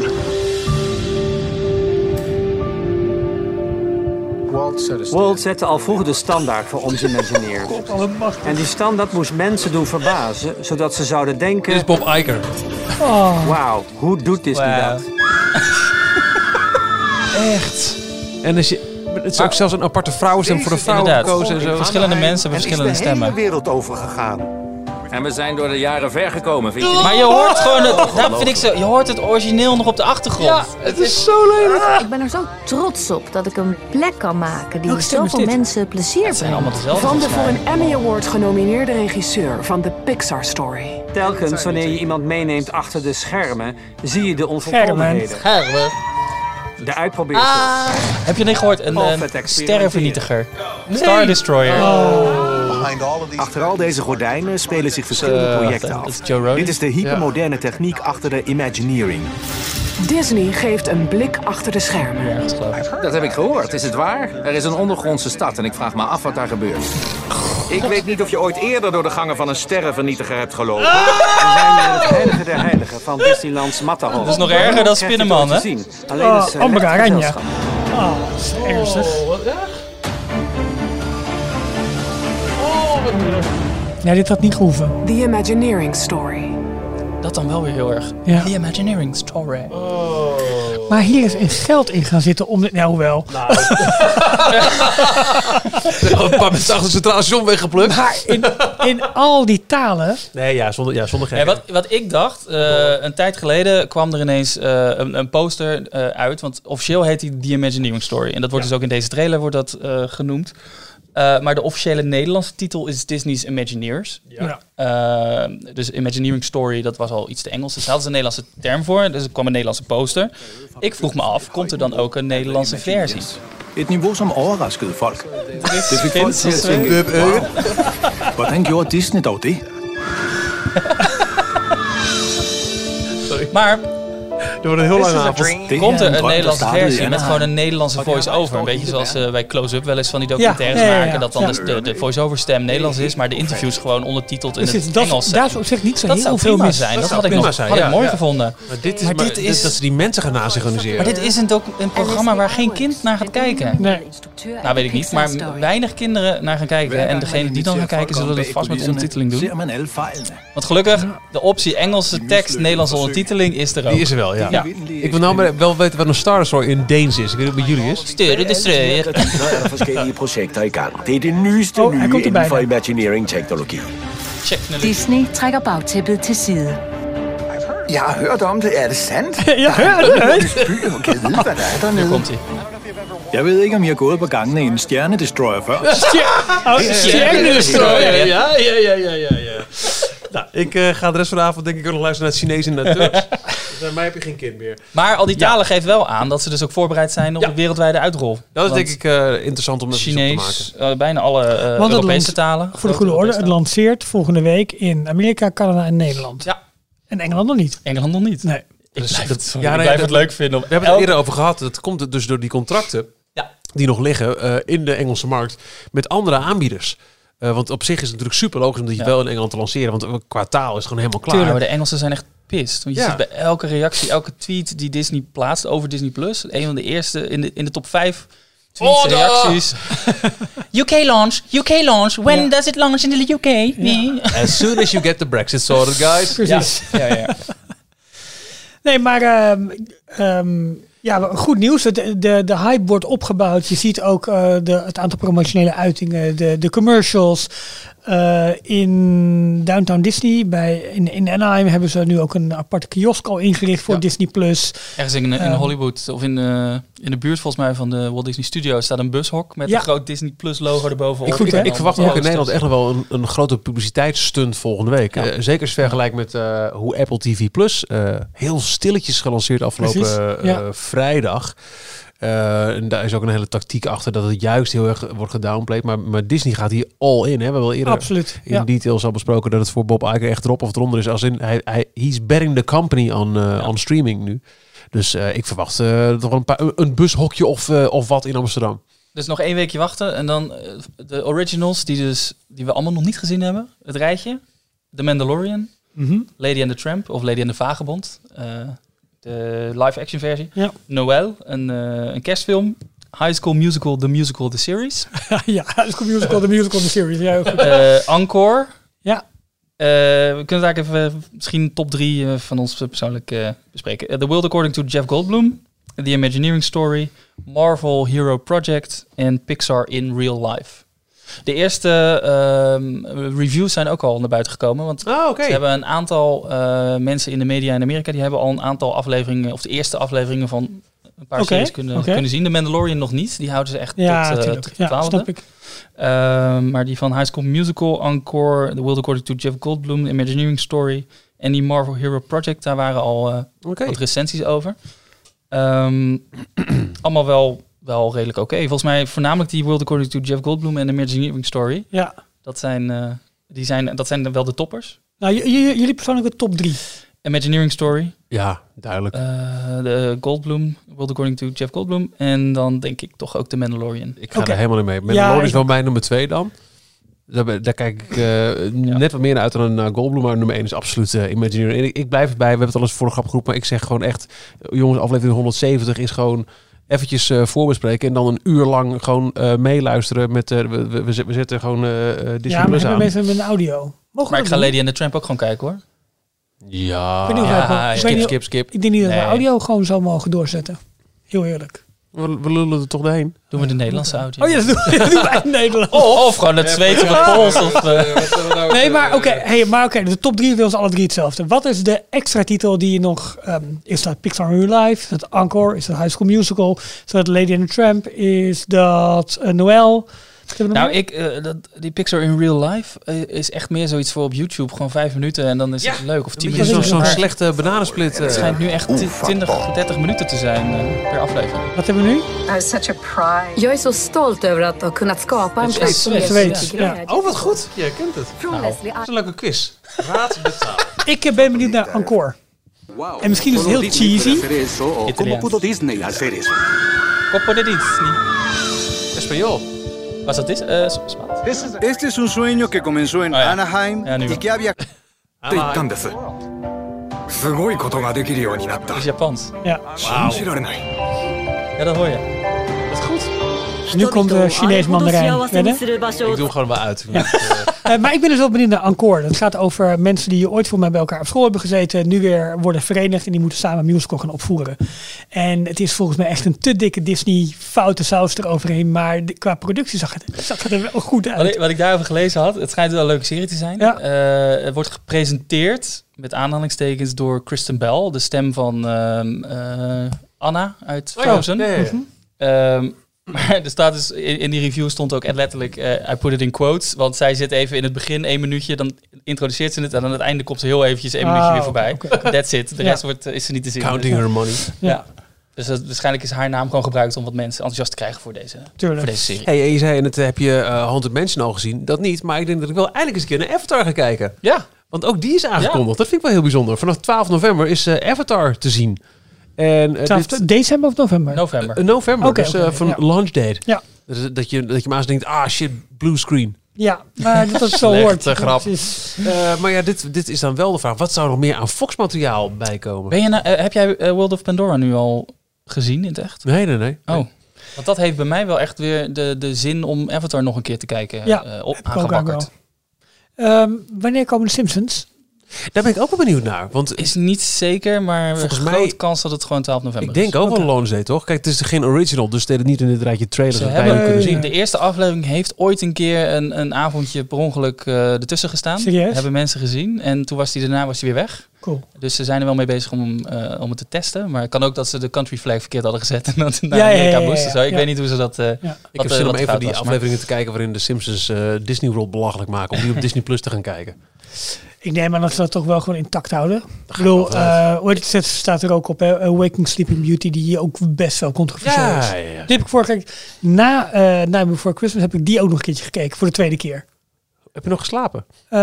Walt zette al vroeg de standaard voor ons imagineer. En die standaard moest mensen doen verbazen, zodat ze zouden Dit is denken... Bob Iger. Wauw, hoe doet Disney Wauw. dat? Echt. En als je, het is ook zelfs een aparte vrouwenstem voor de vrouw Inderdaad. gekozen en zo. Verschillende mensen hebben verschillende stemmen. wereld overgegaan. En we zijn door de jaren ver gekomen, vind je Maar je hoort gewoon het, daarom vind ik zo, je hoort het origineel nog op de achtergrond. Het is zo lelijk. Ik ben er zo trots op dat ik een plek kan maken die zoveel mensen plezier brengt. allemaal dezelfde. Van de volgens voor een Emmy Award genomineerde regisseur van de Pixar Story. Telkens wanneer je iemand meeneemt achter de schermen, zie je de onvolkomenheden. Schermen. De uitprobeersels. Heb je niet gehoord? Een, een sterrenvernietiger. Star Destroyer. These Achter al deze gordijnen spelen zich verschillende Eh, projecten af. Dit is de hypermoderne techniek achter de Imagineering. Disney geeft een blik achter de schermen. Dat heb ik gehoord. Is het waar? Er is een ondergrondse stad en ik vraag me af wat daar gebeurt. Ik weet niet of je ooit eerder door de gangen van een sterrenvernietiger hebt gelopen. We zijn naar het heilige der heiligen van Disneylands Matterhorn. Dat is nog erger dan Spinnenman, hè? Alleen Oh, is Amber echt Aranya. gezelschap. Oh, dat is ernstig. Ja, dit had niet gehoeven. The Imagineering Story. Dat dan wel weer heel erg. Ja. The Imagineering Story. Maar hier is een geld in gaan zitten om dit... Nou, hoewel. een paar mensen achter het station weggeplukt. Maar in, in al die talen... Nee, ja, zonder, ja, zonder Ja, wat, wat ik dacht, eh, een tijd geleden kwam er ineens eh, een, een poster eh, uit. Want officieel heet die The Imagineering Story. En dat wordt dus ook in deze trailer wordt dat, eh, genoemd. Eh, maar de officiële Nederlandse titel is Disney's Imagineers. Ja. Eh, dus Imagineering Story, dat was al iets te Engels. Dus daar hadden ze een Nederlandse term voor. Dus er kwam een Nederlandse poster. Ik vroeg me af, komt er dan ook een Nederlandse versie? Et niveau som overraskede folk. Det fik folk til at tænke, wow, hvordan gjorde Disney dog det? Maar Er wordt een heel lange avond. Komt er en een Nederlandse versie met gewoon een Nederlandse voice-over. Een beetje zoals eh, bij Close-Up wel eens van die documentaires Ja, ja, ja, ja. maken. Dat dan Ja. dus de, de voice-over stem Nederlands is, maar de interviews gewoon ondertiteld in Precies, het dat, Engels daar zijn. is op zich niet zo Dat heel zou veel prima mis. zijn. Dat, zou had ik, nog, zijn, had ik mooi ja. gevonden. Maar dit is dat ze die mensen gaan nasynchroniseren. Maar dit is een, programma waar geen kind naar gaat kijken. Nee. Nou, weet ik niet. Maar weinig kinderen naar gaan kijken. En degene die dan gaan kijken, zullen het vast met ondertiteling doen. Want gelukkig, de optie Engelse tekst, Nederlandse ondertiteling is er ook. Die is er wel, ja. Ja. Ik wil nou maar wel weten wat een Star Story in Deens is. Ik weet niet bij jullie is. Sturen de strøyer. er er forskellige projekter i gang. Det er det nyeste Oh, nye inden for naar links. Disney trækker bagtæppet til side. Jeg har hørt om det. Er det sandt? Ja, ja, ja. Byer, kan jeg vide, hvad der er dernede? komt hij. Jeg ved ikke, om I har gået på gangene i en stjernedestroyer før. Ja, ja, ja, ja, ja, ja. Nou, ik eh, ga de rest van de avond denk ik ook nog luisteren naar het Chinees en naar het Turks. Dus bij mij heb je geen kind meer. Maar al die talen geven wel aan dat ze dus ook voorbereid zijn op Ja. de wereldwijde uitrol. Dat is denk ik eh, interessant om even op te maken. Chinees, eh, bijna alle eh, Want Europese talen. Voor de goede orde, het lanceert volgende week in Amerika, Canada en Nederland. Ja. En Engeland nog niet. Engeland nog niet. Nee. Ik blijf het, sorry, Ja, ik nee, blijf dat- het leuk vinden. om We hebben het eerder over gehad. Dat komt dus door die contracten Ja. die nog liggen eh, in de Engelse markt met andere aanbieders. Eh, want op zich is het natuurlijk super logisch om dat je Ja. wel in Engeland te lanceren. Want eh, qua taal is het gewoon helemaal klaar. Tuurlijk, maar de Engelsen zijn echt pissed. Want je Ja. ziet bij elke reactie, elke tweet die Disney plaatst over Disney Plus, een van de eerste in de, in de top 5 tweets, reacties. UK launch, UK launch. When does it launch in the UK? Nee. As soon as you get the Brexit sorted, guys. Precies. Ja, ja, ja. Nee, maar ehm, ehm, ja, goed nieuws. De, de, de hype wordt opgebouwd. Je ziet ook eh, de, het aantal promotionele uitingen, de, de commercials. Eh, in Downtown Disney, bij, in, in Anaheim, hebben ze nu ook een aparte kiosk al ingericht voor Ja. Disney+. Plus. Ergens in, in Ehm. Hollywood of in, eh, in de buurt volgens mij van de Walt Disney Studios staat een bushok met Ja. een groot Disney Plus logo erbovenop. Ik goed, Ik verwacht ook in. Nederland echt nog wel een, een grote publiciteitsstunt volgende week. Ja. Eh, zeker als vergelijk met eh, hoe Apple TV Plus eh, heel stilletjes gelanceerd afgelopen vrijdag. Eh, en daar is ook een hele tactiek achter dat het juist heel erg wordt gedownplayed. Maar, maar Disney gaat hier all in. Hè? We hebben al eerder Absoluut. in Ja. details al besproken dat het voor Bob Iger echt erop of eronder is. Als in, hij, hij he's betting the company on, on streaming nu. Dus eh, ik verwacht eh, toch wel een, paar, een bushokje of, eh, of wat in Amsterdam. Dus nog één weekje wachten en dan de originals die, dus, die we allemaal nog niet gezien hebben. Het rijtje. The Mandalorian. Mhm. Lady and the Tramp of Lady and the Vagebond. De live-action versie. Ja. Noël, een, eh, een kerstfilm. High School Musical, The Musical, The Series. ja, het is een musical, de musical, de series. Ja, heel goed. Eh Encore. Ja. Eh, we kunnen daar even eh, misschien top drie van ons persoonlijk bespreken. The World According to Jeff Goldblum. The Imagineering Story. Marvel Hero Project. En Pixar in Real Life. De eerste ehm, reviews zijn ook al naar buiten gekomen. Want oké. ze hebben een aantal eh, mensen in de media in Amerika... die hebben al een aantal afleveringen... of de eerste afleveringen van een paar series kunnen, kunnen zien. De Mandalorian nog niet. Die houden ze echt Ja, tot, tot Ja, 12e. snap ik. Ehm, maar die van High School Musical, Encore, The World According to Jeff Goldblum, The Imagineering Story en die Marvel Hero Project, daar waren al eh, wat recensies over. Ehm, allemaal wel, wel redelijk oké. Volgens mij voornamelijk die World According to Jeff Goldblum en The Imagineering Story. Ja. Dat zijn, eh, die zijn, dat zijn wel de toppers. Nou, jullie persoonlijke top drie. Imagineering Story. Ja, duidelijk. Eh, de Goldblum, World According to Jeff Goldblum. En dan denk ik toch ook de Mandalorian. Ik ga er helemaal niet mee. Mandalorian is wel mijn nummer twee dan. Daar, daar kijk ik eh, net wat meer naar uit dan een uh, Goldblum. Maar nummer 1 is absoluut uh, Imagineering. En ik, ik blijf erbij. We hebben het al eens voor de grap geroepen. Maar ik zeg gewoon echt... jongens, aflevering 170 is gewoon eventjes eh, voorbespreken. En dan een uur lang gewoon eh, meeluisteren. Met, eh, we, we, we zetten gewoon Disney Ja, maar Plus hebben aan. mensen met een audio? Mogen Maar ik ga doen? Lady and the Tramp ook gewoon kijken hoor. Ja, ik weet skip, skip, skip. Ik denk niet dat we Nee. audio gewoon zo mogen doorzetten. Heel eerlijk. We, we lullen er toch doorheen. Doen we de Nederlandse audio. Oh ja, dat doen dat doen wij in Nederland. Of, of gewoon het zweet op de pols. Of, eh, Nee, maar oké, hey, maar oké, de top drie wil ze alle drie hetzelfde. Wat is de extra titel die je nog... ehm, is dat Pixar in Real Life? Is dat Encore? Is dat High School Musical? Is dat Lady and the Tramp? Is dat uh, Noël? Nou, ik, eh, dat, die Pixar in real life eh, is echt meer zoiets voor op YouTube. Gewoon vijf minuten en dan is het leuk. Of tien minuten. zo'n- zo'n slechte bananensplit. eh. Het schijnt nu echt ti- 20, 30 minuten te zijn eh, per aflevering. Wat hebben we nu? such a pride. Jag är så stolt över att ha kunnat skapa en plats som. Oh, wat goed. Je kent het. Från Nou, dat is een leuke quiz. Raad de taal. Ik eh, ben benieuwd naar Encore. En misschien is het heel cheesy. ¿Cómo pudo Disney hacer eso? Copo de Disney. Español. Was este es un sueño que comenzó en. Anaheim y que había... Ah, Japans. Goed. Nu komt de Chinees mandarijn. Ik doe gewoon wel uit. Eh, maar ik ben dus wel benieuwd naar Encore. Dat gaat over mensen die ooit voor mij bij elkaar op school hebben gezeten. Nu weer worden verenigd en die moeten samen een musical gaan opvoeren. En het is volgens mij echt een te dikke Disney foute saus eroverheen. Maar de- qua productie zag het, zag het er wel goed uit. Wat ik, wat ik daarover gelezen had, het schijnt wel een leuke serie te zijn. Ja. Eh, het wordt gepresenteerd, met aanhalingstekens, door Kristen Bell, de stem van ehm, eh, Anna uit Oh ja, Frozen. ja, ja, ja. Mhm. Maar er staat dus, in, in die review stond ook echt letterlijk, eh I put it in quotes, want zij zit even in het begin één minuutje, dan introduceert ze het en aan het einde komt ze heel eventjes één Ah, minuutje weer oké, voorbij. That's it. De Ja. rest wordt, eh, is er niet te zien. Counting her money. Ja. Dus dat, waarschijnlijk is haar naam gewoon gebruikt om wat mensen enthousiast te krijgen voor deze, Tuurlijk. voor deze serie. Hey, en je zei, en het heb je eh Haunted Mansion al gezien. Dat niet, maar ik denk dat ik wel eindelijk eens een keer naar Avatar ga kijken. Ja. Want ook die is aangekondigd. Dat vind ik wel heel bijzonder. Vanaf 12 november is eh, Avatar te zien. En, eh, 12 dit- december of november? November. eh, november, Oké, dus eh, van ja. launch date. Ja. Dus dat je, dat je maar eens denkt, ah shit, blue screen. Ja, maar dat is zo Slechte hoort. grap. Eh, maar ja, dit, dit is dan wel de vraag. Wat zou er nog meer aan Fox-materiaal bijkomen? Ben je nou- heb jij World of Pandora nu al gezien in het echt? Nee, nee, nee. Oh. Want dat heeft bij mij wel echt weer de, de zin om Avatar nog een keer te kijken Ja, eh, op aangewakkerd. Ehm, wanneer komen de Simpsons? Daar ben ik ook wel benieuwd naar. Want Is niet zeker, maar Volgens mij- mij kans dat het gewoon 12 november ik denk is. ook wel launch date, toch? Kijk, het is geen original, dus het niet in dit rijtje trailers Ze dat hebben, kunnen zien. De eerste aflevering heeft ooit een keer een, een avondje per ongeluk eh, ertussen gestaan. Serieus? Hebben mensen gezien. En toen was die daarna was die weer weg. Cool. Dus ze zijn er wel mee bezig om, eh, om het te testen. Maar het kan ook dat ze de country flag verkeerd hadden gezet. En dat naar Ja, Amerika ja, ja, moest. of zo. Ik ja. weet niet hoe ze dat... eh, Ja. Ik heb zin om even die maar- afleveringen te kijken waarin de Simpsons eh, Disney World belachelijk maken. Om die op Disney Plus te gaan kijken. Ik neem aan dat ze dat toch wel gewoon intact houden. Ik bedoel, wel vanuit. eh, staat er ook op, hè? Waking Sleeping Beauty, die ook best wel controversieel Ja, is. ja, ja. Die heb ik vorige keer, na eh Night Before Christmas, heb ik die ook nog een keertje gekeken, voor de tweede keer. Heb je nog geslapen? Eh,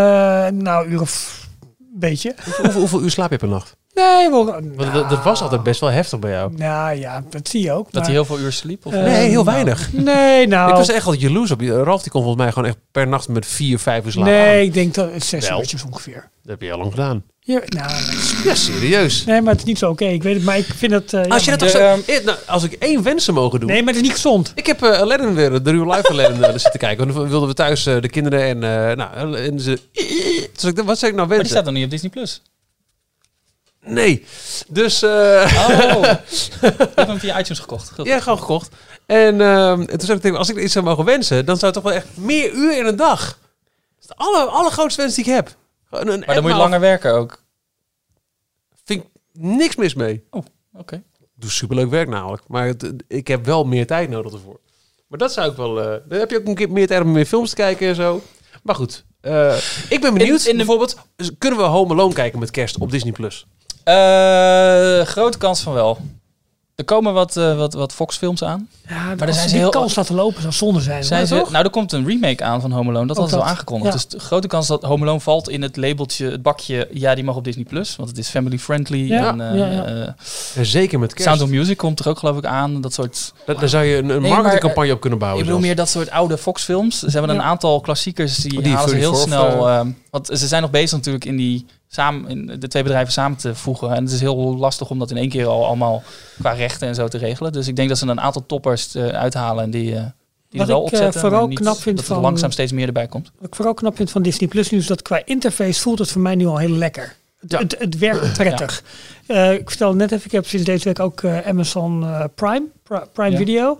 nou, een uur of beetje. Hoeveel, hoeveel uur slaap je per nacht? Nee, wel, Want dat, dat was altijd best wel heftig bij jou. nou ja, dat zie je ook. Dat maar- hij heel veel uur sliep? Of Eh, Nee, heel nou, weinig. Nee, nou. Ik was echt altijd jaloers op je. Ralf die kon volgens mij gewoon echt per nacht met vier, vijf uur slapen. Nee, ik denk dat het zes Wel. uurtjes ongeveer. Dat heb je al lang gedaan. Ja, nou, Ja, serieus. nee, maar het is niet zo oké. Ik weet het, maar ik vind het... eh, Als, je dat toch zo, Eh, nou, als ik één wens zou mogen doen. Nee, maar het is niet gezond. Ik heb eh, Aladdin weer, de real life Aladdin eh, zitten kijken. Want dan wilden we thuis eh, de kinderen en, eh, nou, en ze... Dus ik, wat zou ik nou Maar die wensen? staat nog niet op Disney+. Plus. Nee. Dus... eh Oh. Ik heb hem via iTunes gekocht. Goed. Ja, gewoon gekocht. En, en toen zei ik, tegen, als ik iets zou mogen wensen, dan zou het toch wel echt meer uur in een dag. Dat is de aller, allergrootste wens die ik heb. Een Maar dan moet je langer werken ook. Vind ik niks mis mee. Oh, oké. Ik doe superleuk werk namelijk. Maar het- ik heb wel meer tijd nodig ervoor. Maar dat zou ik wel... eh dan heb je ook een keer meer tijd om meer films te kijken en zo. Maar goed. eh, ik ben benieuwd. In- in de- bijvoorbeeld, kunnen we Home Alone kijken met kerst op Disney+. Plus? Eh, grote kans van wel. Er komen wat, eh, wat, wat Fox-films aan. Ja, maar als zijn ze heel... kans laten lopen, zou zonde zijn. Zijn ze, nou, er komt een remake aan van Home Alone. Dat hadden ze al aangekondigd. ja. Dus de grote kans dat Home Alone valt in het labeltje, het bakje... Ja, die mag op Disney+. Plus, Want het is family friendly. Ja, en, eh, ja, ja. eh, Ja, zeker met kerst. Sound of Music komt er ook geloof ik aan. Dat soort... Da- daar zou je een, een Nee, marketingcampagne maar, op kunnen bouwen. Ik bedoel zelfs. meer dat soort oude Fox-films. Ze hebben een aantal klassiekers die, Die halen ze heel 34 of, snel. want ze zijn nog bezig natuurlijk in die samen, in de twee bedrijven samen te voegen. En het is heel lastig om dat in één keer al allemaal qua rechten en zo te regelen. Dus ik denk dat ze een aantal toppers eh, uithalen en die, eh die Wat er wel ik, eh, opzetten. vooral maar niet knap vind dat van- langzaam steeds meer erbij komt. Wat ik vooral knap vind van Disney Plus nu is dat qua interface voelt het voor mij nu al heel lekker. Het, het, het werkt prettig. Eh, ik vertel net even, ik heb sinds deze week ook eh, Amazon eh, Prime, Pri- Prime Ja. Video.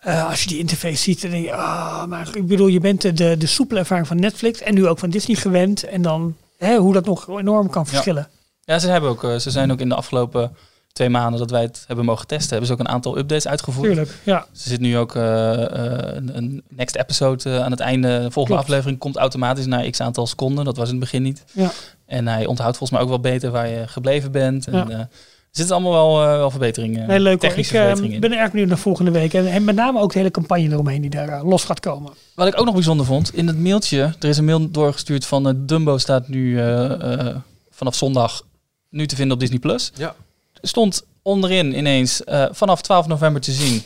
Eh, als je die interface ziet, dan denk je, ah, maar ik bedoel, je bent de, de soepele ervaring van Netflix en nu ook van Disney gewend. En dan hè, hoe dat nog enorm kan verschillen. Ja, ze, hebben ook, eh, ze zijn ook in de afgelopen twee maanden dat wij het hebben mogen testen, hebben ze ook een aantal updates uitgevoerd. Tuurlijk, ja. Ze zit nu ook eh, eh, een, een next episode aan het einde. De volgende Klopt. aflevering komt automatisch na x aantal seconden. Dat was in het begin niet. Ja. En hij onthoudt volgens mij ook wel beter waar je gebleven bent. En, Ja. Zitten allemaal wel, eh, wel verbeteringen. Nee, leuk hoor. Ik technische eh, ben erg benieuwd naar volgende week. En, en met name ook de hele campagne eromheen die daar eh, los gaat komen. Wat ik ook nog bijzonder vond, in het mailtje, er is een mail doorgestuurd van eh, Dumbo staat nu eh, eh, vanaf zondag nu te vinden op Disney Plus. Ja. Er stond onderin ineens eh, vanaf 12 november te zien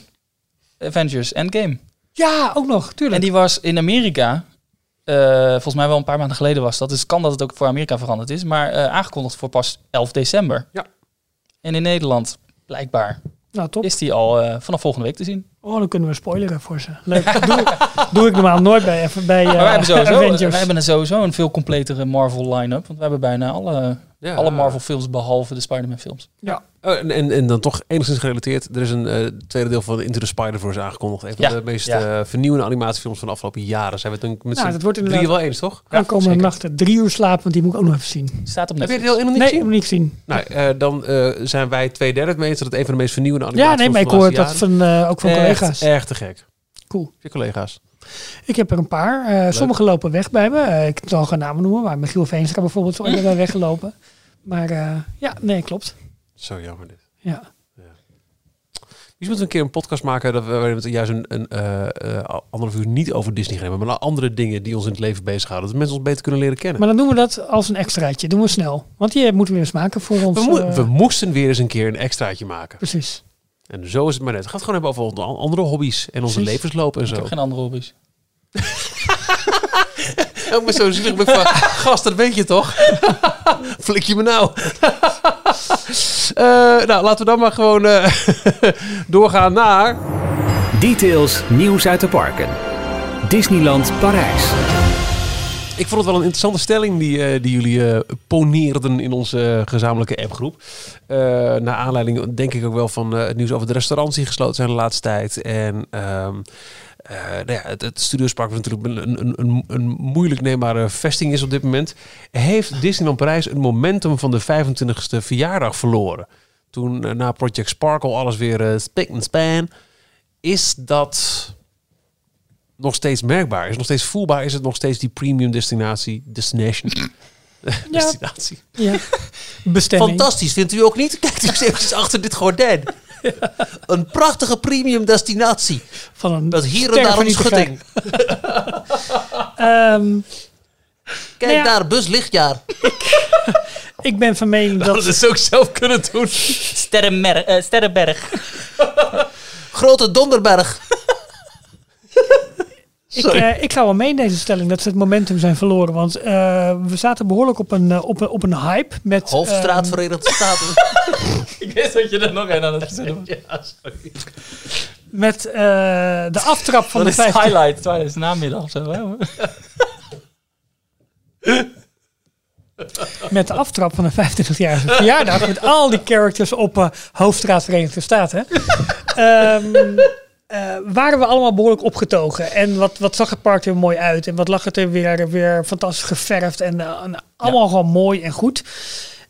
Avengers Endgame. Ja, ook nog, tuurlijk. En die was in Amerika, eh, volgens mij wel een paar maanden geleden was dat. Dus kan dat het ook voor Amerika veranderd is. Maar eh, aangekondigd voor pas 11 december. Ja. En in Nederland, blijkbaar, Nou, top. is die al eh, vanaf volgende week te zien. Oh, dan kunnen we spoileren voor ze. Leuk. doe, doe ik normaal nooit bij, even bij eh, maar wij hebben, sowieso, wij hebben een sowieso een veel completere Marvel line-up. Want we hebben bijna alle, Ja. alle Marvel films behalve de Spider-Man films. Ja. Oh, en, en, en dan toch enigszins gerelateerd. Er is een eh, tweede deel van Into the Spider-Verse aangekondigd. Een van Ja. de meest Ja. eh, vernieuwende animatiefilms van de afgelopen jaren. Zijn we het dan met Nou, dat wordt inderdaad- wel eens, toch? Aankomende nachten drie uur slapen, want die moet ik ook nog even zien. Staat op Heb je Netflix. het heel helemaal niet Nee, gezien? ik niet gezien. Nou, eh, dan eh, zijn wij twee derde mee dat het een van de meest vernieuwende Ja, animatiefilms nee, maar ik hoor dat van, eh, ook van Echt, collega's. Echt te gek. Cool. Je collega's. Ik heb er een paar. Eh, sommige lopen weg bij me. Eh, ik zal geen namen noemen, maar Michiel Veenstra bijvoorbeeld is ooit bij weggelopen. Maar eh, ja, nee, klopt. Zo jammer dit. Ja. Dus moeten we een keer een podcast maken dat we, het juist een, een eh, anderhalf uur niet over Disney gaan hebben, maar naar andere dingen die ons in het leven bezighouden. Dat mensen ons beter kunnen leren kennen. Maar dan doen we dat als een extraatje. Doen we snel. Want die moeten we weer eens maken voor ons. we, mo- we moesten weer eens een keer een extraatje maken. Precies. En zo is het maar net. Het gaat gewoon hebben over andere hobby's en onze Precies. levensloop en Ik zo. heb geen andere hobby's. Ik ben zo zielig. Ik van, gast, dat weet je toch? Flik je me nou? Eh, nou, laten we dan maar gewoon eh, doorgaan naar... Details nieuws uit de parken. Disneyland Parijs. Ik vond het wel een interessante stelling die, eh, die jullie eh, poneerden in onze eh, gezamenlijke appgroep. Naar aanleiding, denk ik ook wel, van het nieuws over de restaurants die gesloten zijn de laatste tijd. En ehm, eh, nou ja, het, het Studiospark, wat natuurlijk een, een, een, een moeilijk neembare vesting is op dit moment, heeft Disneyland Parijs een momentum van de 25e verjaardag verloren. Toen na Project Sparkle alles weer spik en span. Is dat nog steeds merkbaar? Is het nog steeds voelbaar? Is het nog steeds die premium destinatie? Destination? destinatie. Ja. Bestemming. Fantastisch, vindt u ook niet? Kijkt u eens eventjes achter dit gordijn. Een prachtige premium destinatie. Van een Met hier en daar een schutting. Ehm, Kijk nou ja, daar, bus lichtjaar. Ik ben van mening dat... Dat is ook zelf kunnen doen. Sterrenmer eh, Sterrenberg. Grote Donderberg. Ik, eh, ik ga wel mee in deze stelling dat ze het momentum zijn verloren. Want eh, we zaten behoorlijk op een, eh, op een, op een hype. Met, Hoofdstraat ehm, Verenigde Staten. Ik wist dat je er nog een aan het verzinnen was. Ja, sorry. met eh, de aftrap van Dat de is de 50 highlight tijdens de namiddag of zo. Hè? met de aftrap van de 25-jarige verjaardag. met al die characters op eh, Hoofdstraat Verenigde Staten. Ehm, eh, waren we allemaal behoorlijk opgetogen. En wat, wat zag het park er mooi uit. En wat lag het er weer, weer fantastisch geverfd. En, eh, en allemaal gewoon mooi en goed.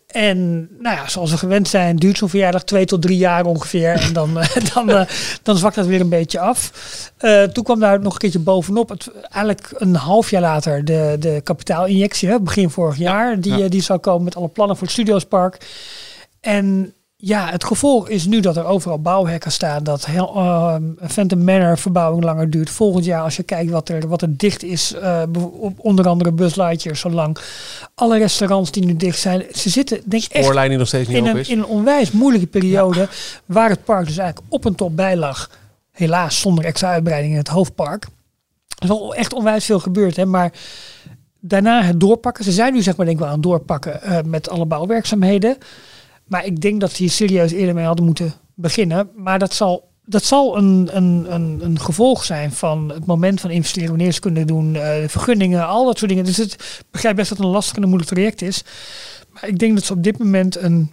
En nou ja, zoals we gewend zijn, duurt zo'n verjaardag twee tot drie jaar ongeveer. En dan, eh, dan, dan zwakt dat weer een beetje af. Toen kwam daar nog een keertje bovenop. Het, eigenlijk een half jaar later de, de kapitaalinjectie, hè, begin vorig jaar. Die, Ja. die zou komen met alle plannen voor het Studiospark. En ja, het gevolg is nu dat er overal bouwhekken staan. Dat uh, Phantom Manor verbouwing langer duurt. Volgend jaar, als je kijkt wat er, wat er dicht is, uh, op onder andere Buzz Lightyear zo lang. Alle restaurants die nu dicht zijn. Ze zitten denk ik echt nog steeds niet in, op een, is. in een onwijs moeilijke periode. Waar het park dus eigenlijk op en top bij lag. Helaas zonder extra uitbreiding in het hoofdpark. Er is wel echt onwijs veel gebeurd. Hè, maar daarna het doorpakken. Ze zijn nu zeg maar denk ik wel aan het doorpakken uh, met alle bouwwerkzaamheden. Maar ik denk dat ze hier serieus eerder mee hadden moeten beginnen. Maar dat zal, dat zal een, een, een, een gevolg zijn van het moment van investeren, wanneer ze kunnen doen, uh, vergunningen, al dat soort dingen. Dus het, ik begrijp best dat het een lastig en een moeilijk traject is. Maar ik denk dat ze op dit moment een,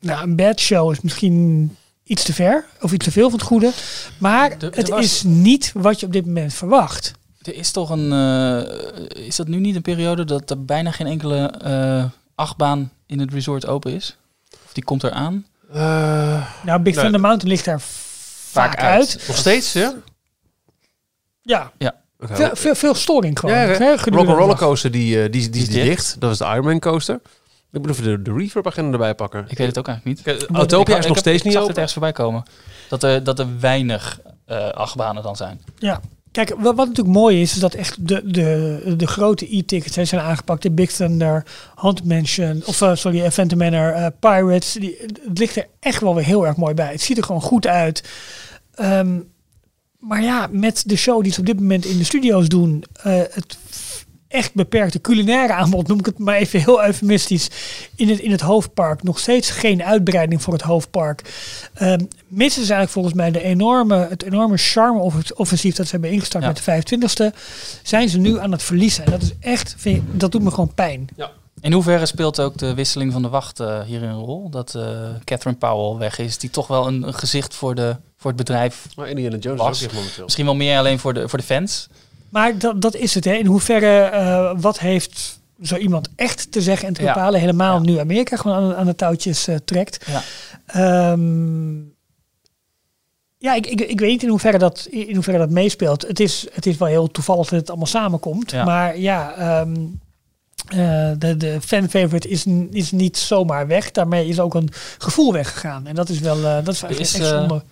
nou, een bad show is misschien iets te ver of iets te veel van het goede. Maar de, het was... is niet wat je op dit moment verwacht. Er is toch een. Uh, is dat nu niet een periode dat er bijna geen enkele uh, achtbaan in het resort open is? Of die komt eraan? Uh, nou, Big Thunder Mountain ligt daar vaak, vaak uit. uit. Nog steeds, ja? Ja. ja. Okay. Veel, veel, veel storing gewoon. Ja, ja. Rock Rollercoaster, die, uh, die, die, die, is dicht. dicht. Dat is de Ironman coaster. Ik moet even de, de reverb-agenda erbij pakken. Ik weet het ook eigenlijk niet. Autopia is nog ik steeds niet ik open. het ergens voorbij komen. Dat er, dat er weinig uh, achtbanen dan zijn. Ja. Kijk, wat, wat, natuurlijk mooi is, is dat echt de, de, de grote e-tickets zijn, aangepakt. De Big Thunder, Haunted Mansion, of uh, sorry, Phantom Manor, uh, Pirates. Die, het ligt er echt wel weer heel erg mooi bij. Het ziet er gewoon goed uit. Um, maar ja, met de show die ze op dit moment in de studio's doen, uh, het echt beperkte culinaire aanbod, noem ik het maar even heel eufemistisch, in het, in het hoofdpark. Nog steeds geen uitbreiding voor het hoofdpark. Um, missen ze eigenlijk volgens mij de enorme, het enorme charme-offensief dat ze hebben ingestart ja. met de 25e. Zijn ze nu aan het verliezen. En dat is echt, vind dat doet me gewoon pijn. Ja. In hoeverre speelt ook de wisseling van de wacht uh, hier een rol? Dat uh, Catherine Powell weg is, die toch wel een, een gezicht voor, de, voor het bedrijf maar Indiana Jones was. Is ook momenteel. Misschien wel meer alleen voor de, voor de fans. Maar dat, dat is het. Hè. In hoeverre, uh, wat heeft zo iemand echt te zeggen en te bepalen? Ja. Helemaal ja. nu Amerika gewoon aan, aan de touwtjes uh, trekt. Ja. Um, ja, ik, ik, ik weet niet in hoeverre dat, in hoeverre dat meespeelt. Het is, het is wel heel toevallig dat het allemaal samenkomt. Maar ja, um, uh, de, de fan favorite is, is niet zomaar weg. Daarmee is ook een gevoel weggegaan. En dat is wel, uh, dat is, is echt zonde.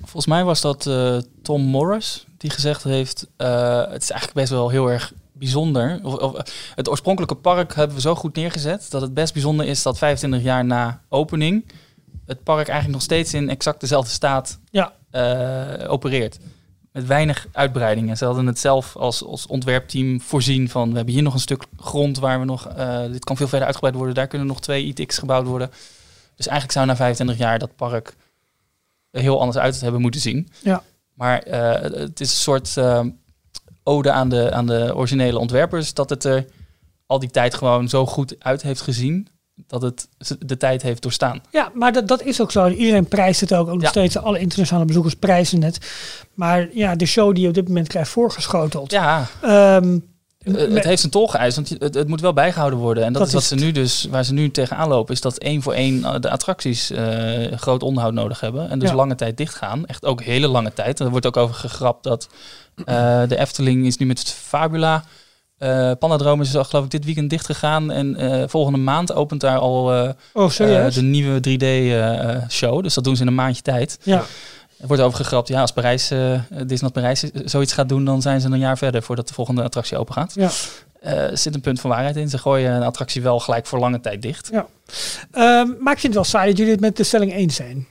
Volgens mij was dat Tom Morris die gezegd heeft: uh, het is eigenlijk best wel heel erg bijzonder. Of, of, het oorspronkelijke park hebben we zo goed neergezet dat het best bijzonder is dat 25 jaar na opening het park eigenlijk nog steeds in exact dezelfde staat ja. uh, opereert. Met weinig uitbreidingen. Ze hadden het zelf als, als ontwerpteam voorzien van... we hebben hier nog een stuk grond waar we nog... Uh, dit kan veel verder uitgebreid worden. Daar kunnen nog twee ITX gebouwd worden. Dus eigenlijk zou na 25 jaar dat park er heel anders uit hebben moeten zien. Ja. Maar uh, het is een soort uh, ode aan de, aan de originele ontwerpers... dat het er al die tijd gewoon zo goed uit heeft gezien... dat het de tijd heeft doorstaan. Ja, maar dat, dat is ook zo. Iedereen prijst het ook. Ook nog ja. steeds alle internationale bezoekers prijzen het. Maar ja, de show die je op dit moment krijgt voorgeschoteld. Ja. Um, uh, het heeft een tol geëist, want het, het, moet wel bijgehouden worden. En dat, dat is wat ze nu dus, waar ze nu tegenaan lopen, is dat één voor één de attracties uh, groot onderhoud nodig hebben. En dus ja. lange tijd dicht gaan. Echt ook hele lange tijd. En er wordt ook over gegrapt dat uh, de Efteling is nu met Fabula. Uh, is al, geloof ik dit weekend dicht gegaan. En uh, volgende maand opent daar al uh, oh, de nieuwe 3D-show. dus dat doen ze in een maandje tijd. Ja. Er wordt over gegrapt, ja, als Parijs, Disneyland Parijs zoiets gaat doen, dan zijn ze een jaar verder voordat de volgende attractie open gaat. Ja. er zit een punt van waarheid in. Ze gooien een attractie wel gelijk voor lange tijd dicht. Ja. Um, maar ik vind het wel saai dat jullie het met de stelling eens zijn.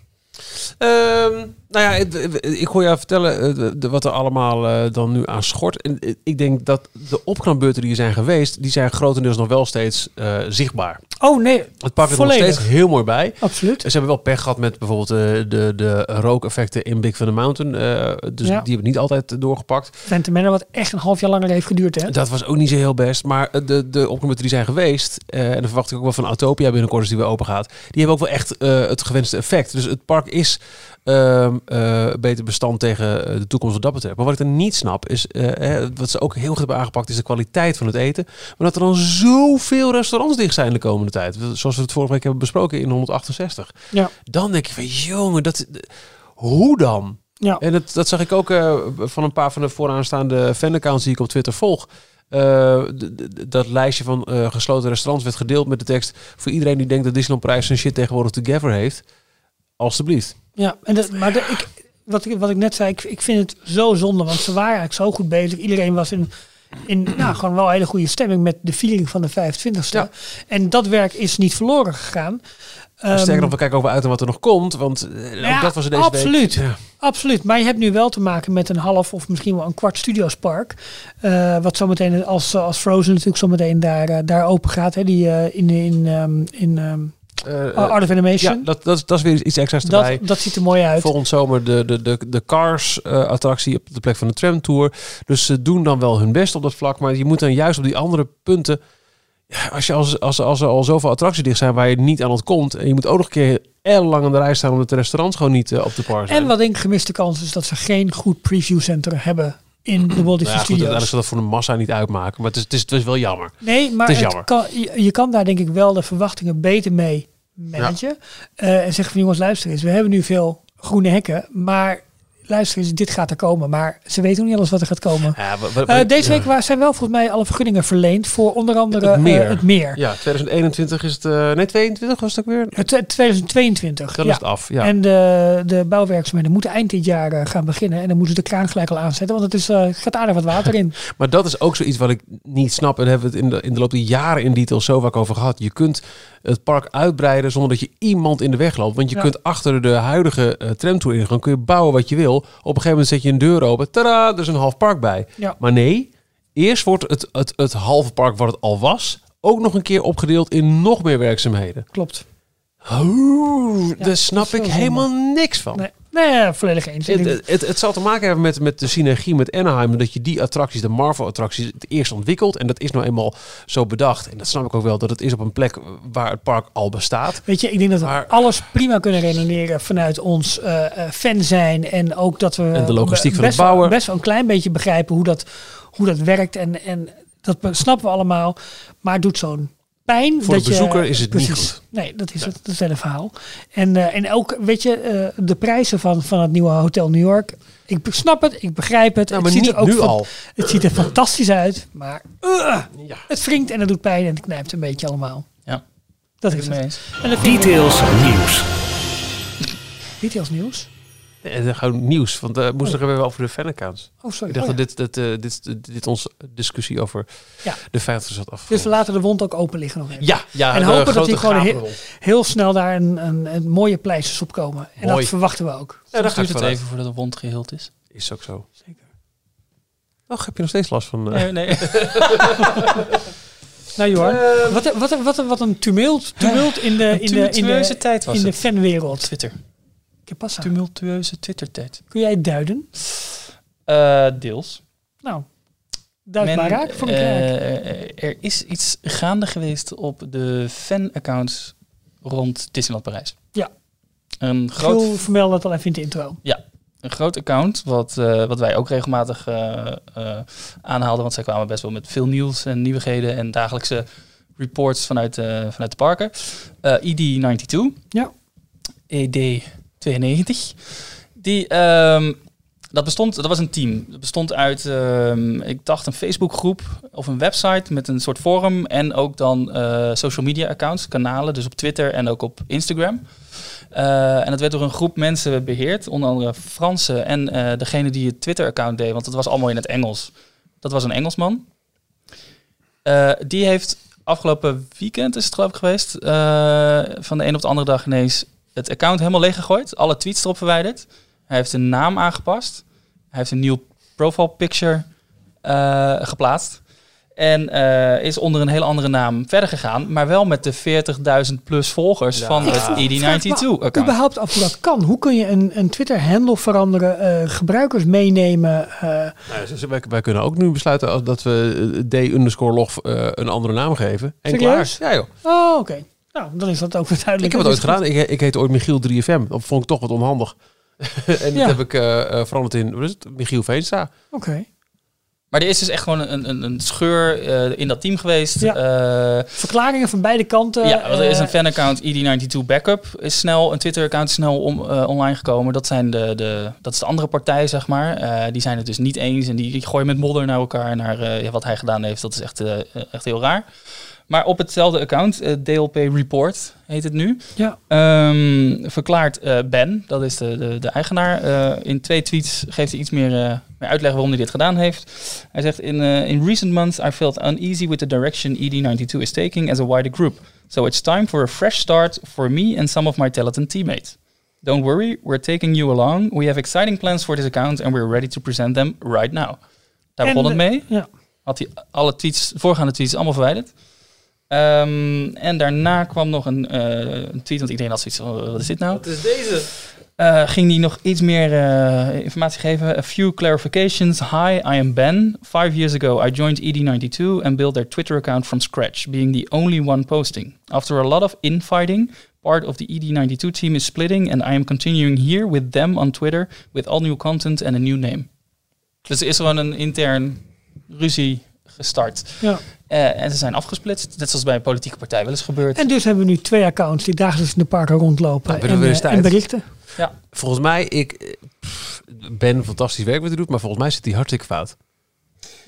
Um, nou ja, ik hoor jou vertellen de, wat er allemaal uh, dan nu aan schort. En uh, ik denk dat de opknapbeurten die er zijn geweest, die zijn grotendeels nog wel steeds zichtbaar. Oh nee, Het pakt er nog steeds heel mooi bij. Absoluut. Ze hebben wel pech gehad met bijvoorbeeld de, de, de rookeffecten in Big Thunder Mountain. dus ja. die hebben niet altijd doorgepakt. Manor wat echt een half jaar langer heeft geduurd hè? Dat was ook niet zo heel best. Maar de, de opknapbeurten die zijn geweest, en dan verwacht ik ook wel van Autopia binnenkort als die weer open gaat. Die hebben ook wel echt het gewenste effect. Dus het park is... Uh, uh, beter bestand tegen de toekomst wat dat betreft. Maar wat ik er niet snap is, uh, wat ze ook heel goed hebben aangepakt, is de kwaliteit van het eten. Maar dat er dan zoveel restaurants dicht zijn de komende tijd. Zoals we het vorige week hebben besproken in 168. Ja. Dan denk je van, jongen, dat, hoe dan? Ja. En dat, dat zag ik ook uh, van een paar van de vooraanstaande fanaccounts die ik op Twitter volg. Uh, dat lijstje van uh, gesloten restaurants werd gedeeld met de tekst... voor iedereen die denkt dat Disneyland Prijs zijn shit tegenwoordig together heeft... alstublieft. Ja, en dat, maar de, ik, wat, ik, wat ik net zei, ik, ik vind het zo zonde, want ze waren eigenlijk zo goed bezig. Iedereen was in, in nou, gewoon wel een hele goede stemming met de viering van de 25ste. En dat werk is niet verloren gegaan. Um, Sterker Ehm, nog, we kijken over uit en wat er nog komt, want eh, ja, dat was er deze absoluut, week. Ja. Absoluut. Maar je hebt nu wel te maken met een half of misschien wel een kwart Studiospark. eh wat zometeen als, als Frozen natuurlijk zometeen daar, eh, daar open gaat. Hè, die in, in, ehm, in ehm, Eh, Art of Animation. Ja, dat, dat, is- dat is weer iets extra's Dat- erbij. dat ziet er mooi uit. Volgend zomer de, de, de, de Cars-attractie op de plek van de tramtour. Dus ze doen dan wel hun best op dat vlak. Maar je moet dan juist op die andere punten... Ja, als, je als, als, als er al zoveel attracties dicht zijn waar je niet aan ontkomt... en je moet ook nog een keer ellenlang aan de rij staan... omdat de restaurants gewoon niet eh, op de par zijn. En wat ik gemiste kans is dat ze geen goed preview center hebben in de Walt Disney Nou ja, goed, Studios. uiteindelijk zal dat voor de massa niet uitmaken. Maar het is, het is, het is wel jammer. Nee, maar het is het jammer. kan, je, je kan daar denk ik wel de verwachtingen beter mee managen. Eh, en zeggen van jongens, luister eens, we hebben nu veel groene hekken, maar luister eens, dit gaat er komen. Maar ze weten niet alles wat er gaat komen. Ja, Eh, deze ja. week wa- zijn wel volgens mij alle vergunningen verleend voor onder andere het meer. eh, het meer. Ja, 2021 is het... eh, nee, 22 was het ook weer? Het, eh, 2022. Dan is het af, ja. En de, de bouwwerkzaamheden moeten eind dit jaar gaan beginnen. En dan moeten ze de kraan gelijk al aanzetten, want het is, gaat aardig wat water in. Maar dat is ook zoiets wat ik niet snap. En hebben we het in de, in de loop der jaren in detail zo vaak over gehad. Je kunt het park uitbreiden zonder dat je iemand in de weg loopt. Want je Ja. kunt achter de huidige uh, tramtour ingaan, kun je bouwen wat je wil. Op een gegeven moment zet je een deur open. Tada, er is een half park bij. Ja. Maar nee, eerst wordt het, het, het halve park wat het al was... ook nog een keer opgedeeld in nog meer werkzaamheden. Klopt. Oeh, Ja, daar snap ik helemaal niks van. Nee, nee volledig eens. Het, het, het zal te maken hebben met, met de synergie met Anaheim. Dat je die attracties, de Marvel-attracties, het eerst ontwikkelt. En dat is nou eenmaal zo bedacht. En dat snap ik ook wel, dat het is op een plek waar het park al bestaat. Weet je, ik denk dat we alles prima kunnen redeneren vanuit ons eh, fan zijn. En ook dat we En de logistiek van best het bouwen. Wel, best wel een klein beetje begrijpen hoe dat, hoe dat werkt. En, en dat snappen we allemaal. Maar doet zo'n pijn. Voor dat de bezoeker je, is het niet goed. Nee, dat is het, dat is het hele verhaal. En, eh, en ook, weet je, eh, de prijzen van, van het nieuwe Hotel New York. Ik snap het, ik begrijp het. Nou, het ziet niet er ook nu al. Het ziet er fantastisch uit, maar uh, het wringt en het doet pijn en het knijpt een beetje allemaal. Ja. Dat is het. eens. En Details nieuws. Details nieuws. En dan gewoon nieuws, want uh, moest nog even over de fanaccounts. Oh, sorry. Ik dacht Oh, dat dit, dit, eh, dit, dit, onze discussie over Ja. de 50 zat af. Dus we laten de wond ook open liggen nog even. Ja, ja, en hopen dat die gewoon heel, snel daar een, een, een mooie pleisters op komen. En Mooi. dat verwachten we ook. Ja, daar Soms ga ik duurt het even voordat de wond geheeld is. Is ook zo. Zeker. Och, heb je nog steeds last van? eh? Nee, nee. Nou Johan, wat, wat, wat, wat een tumult, tumult in de, in de, in tumultueuze de, tijd was in de fanwereld. Twitter. Pasa? Tumultueuze Twitter-tijd. Kun jij duiden? Eh, deels. Nou, duid maar raak voor elkaar. eh, er is iets gaande geweest op de fan-accounts rond Disneyland Parijs. Ja. Een groot, Gul vermeldde dat al even in de intro. ja, een groot account, wat, eh, wat wij ook regelmatig eh, aanhaalden. Want zij kwamen best wel met veel nieuws en nieuwigheden en dagelijkse reports vanuit, vanuit de parken. Eh, ED92. Ja. ED92. Die, ehm, dat bestond, dat was een team. Dat bestond uit, ehm, ik dacht, een Facebookgroep of een website met een soort forum en ook dan eh, social media accounts, kanalen, dus op Twitter en ook op Instagram. Eh, en dat werd door een groep mensen beheerd, onder andere Fransen en eh, degene die het Twitter-account deed, want het was allemaal in het Engels. Dat was een Engelsman. Die heeft afgelopen weekend, is het geloof ik geweest, van de een op de andere dag ineens het account helemaal leeggegooid. Alle tweets erop verwijderd. Hij heeft een naam aangepast. Hij heeft een nieuw profile picture eh, geplaatst. En eh, is onder een hele andere naam verder gegaan. Maar wel met de 40.000 plus volgers van het vraag me ED92-account. überhaupt af hoe dat kan. Hoe kun je een, een Twitter-handle veranderen, eh, gebruikers meenemen? eh, Nou, wij, wij kunnen ook nu besluiten als dat we D underscore log eh, een andere naam geven. En Serieus? klaar. Ja joh. Oh, oké. Nou, dan is dat ook weer duidelijk. Ik heb het ooit gedaan. Ik, ik heette ooit Michiel 3FM. Dat vond ik toch wat onhandig. en Ja. dat heb ik eh, eh, veranderd in wat is het? Michiel Veenstra. Oké. Maar er is dus echt gewoon een, een, een scheur eh, in dat team geweest. Ja. Eh, Verklaringen van beide kanten. Ja, want er is een fanaccount ED92 Backup. Is snel, een Twitter-account is snel om, online gekomen. Dat, zijn de, de, dat is de andere partij, zeg maar. Eh, die zijn het dus niet eens en die, die gooien met modder naar elkaar. Naar eh, ja, wat hij gedaan heeft, dat is echt, eh, echt heel raar. Maar op hetzelfde account, eh, DLP Report heet het nu, Ja. ehm, verklaart eh, Ben, dat is de, de, de eigenaar, eh, in twee tweets geeft hij iets meer, meer uitleg waarom hij dit gedaan heeft. Hij zegt, in, in recent months I felt uneasy with the direction ED92 is taking as a wider group. So it's time for a fresh start for me and some of my talented teammates. Don't worry, we're taking you along. We have exciting plans for this account and we're ready to present them right now. Daar begon het mee. Ja. Had hij alle tweets, de voorgaande tweets allemaal verwijderd. Ehm, en daarna kwam nog een, eh, een tweet, want iedereen had zoiets van, wat is dit nou? Wat is deze? Eh, ging hij nog iets meer eh, informatie geven. A few clarifications. Hi, I am Ben. Five years ago, I joined ED92 and built their Twitter account from scratch, being the only one posting. After a lot of infighting, part of the ED92 team is splitting, and I am continuing here with them on Twitter with all new content and a new name. Dus er is gewoon een intern ruzie gestart. Ja. Eh, en ze zijn afgesplitst, net zoals bij een politieke partij wel eens gebeurd. En dus hebben we nu twee accounts die dagelijks in de parken rondlopen Nou, en, eh, en berichten. Ja. Volgens mij, ik eh, pff, ben fantastisch werk wat hij doet, maar volgens mij zit hij hartstikke fout.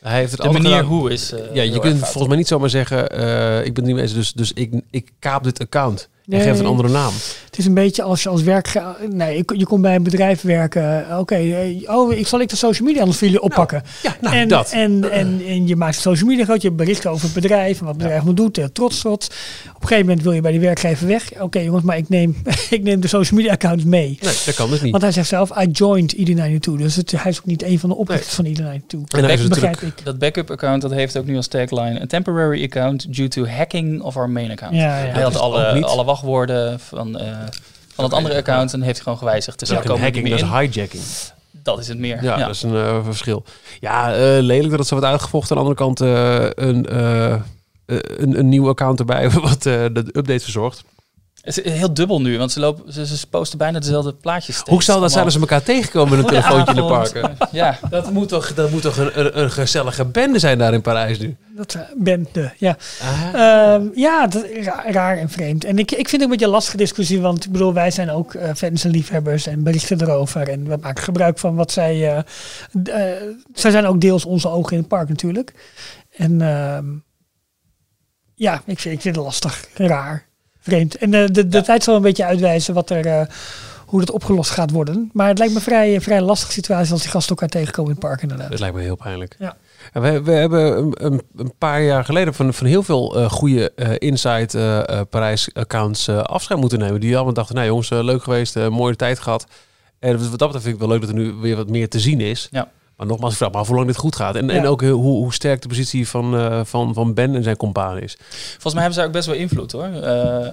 Hij heeft het De manier gedaan- hoe is, eh, ja, je kunt volgens mij niet zomaar zeggen, eh, ik ben niet eens, dus, dus ik, ik kaap dit account. En Nee. geef een andere naam. Het is een beetje als je als werk... Nee, je, je komt bij een bedrijf werken. Oké, eh, oh, ik zal ik de social media anders voor jullie oppakken. ja, nou, en, dat. En, en, en je maakt social media groot. Je bericht over het bedrijf en wat het bedrijf moet doen. Trots, trots. Op een gegeven moment wil je bij die werkgever weg. Oké jongens, maar ik neem, ik neem de social media account mee. Nee, dat kan dus niet. Want hij zegt zelf, I joined ED92. Dus het, hij is ook niet een van de oprichters van ED92. En hij is dat begrijp ik. Dat backup account dat heeft ook nu als tagline a temporary account due to hacking of our main account. Ja, ja. Hij Dat had alle, alle wachtwoorden van, eh, van het andere account en heeft hij gewoon gewijzigd. Dus Dat hacking, dat is hijacking. in. Dat is het meer. Ja, Ja, dat is een eh, verschil. Ja, eh, lelijk dat het zo wordt uitgevochten. Aan de andere kant een, een, een nieuw account erbij wat eh, de update verzorgt. Het is heel dubbel nu, want ze, lopen, ze, ze posten bijna dezelfde plaatjes. steeds. Hoe zou dat zijn als ze elkaar tegenkomen met een telefoontje in de parken? Ja. Dat moet toch, dat moet toch een, een, een gezellige bende zijn daar in Parijs nu? Dat eh, ben de, ja. Ehm, ja, dat, ra- raar en vreemd. En ik, ik vind het een beetje een lastige discussie, want ik bedoel, wij zijn ook eh, fans en liefhebbers en berichten erover. En we maken gebruik van wat zij. eh, eh, zij zijn ook deels onze ogen in het park natuurlijk. En ehm, ja, ik vind, ik vind het lastig, raar, vreemd. En eh, de, de tijd zal een beetje uitwijzen wat er. eh, hoe dat opgelost gaat worden. Maar het lijkt me vrij, vrij lastige situatie als die gasten elkaar tegenkomen in het park inderdaad. Dat lijkt me heel pijnlijk. Ja. En we, we hebben een, een, een paar jaar geleden van, van heel veel eh, goede eh Inside eh, eh, Parijs accounts eh, afscheid moeten nemen. Die allemaal dachten, nou jongens, eh, leuk geweest, eh, mooie tijd gehad. En wat dat betreft vind ik wel leuk dat er nu weer wat meer te zien is. Ja. Maar nogmaals, ik vraag me af hoe lang dit goed gaat. En, en ook hoe, hoe sterk de positie van, eh, van, van Ben en zijn compaan is. Volgens mij hebben ze ook best wel invloed hoor. Eh,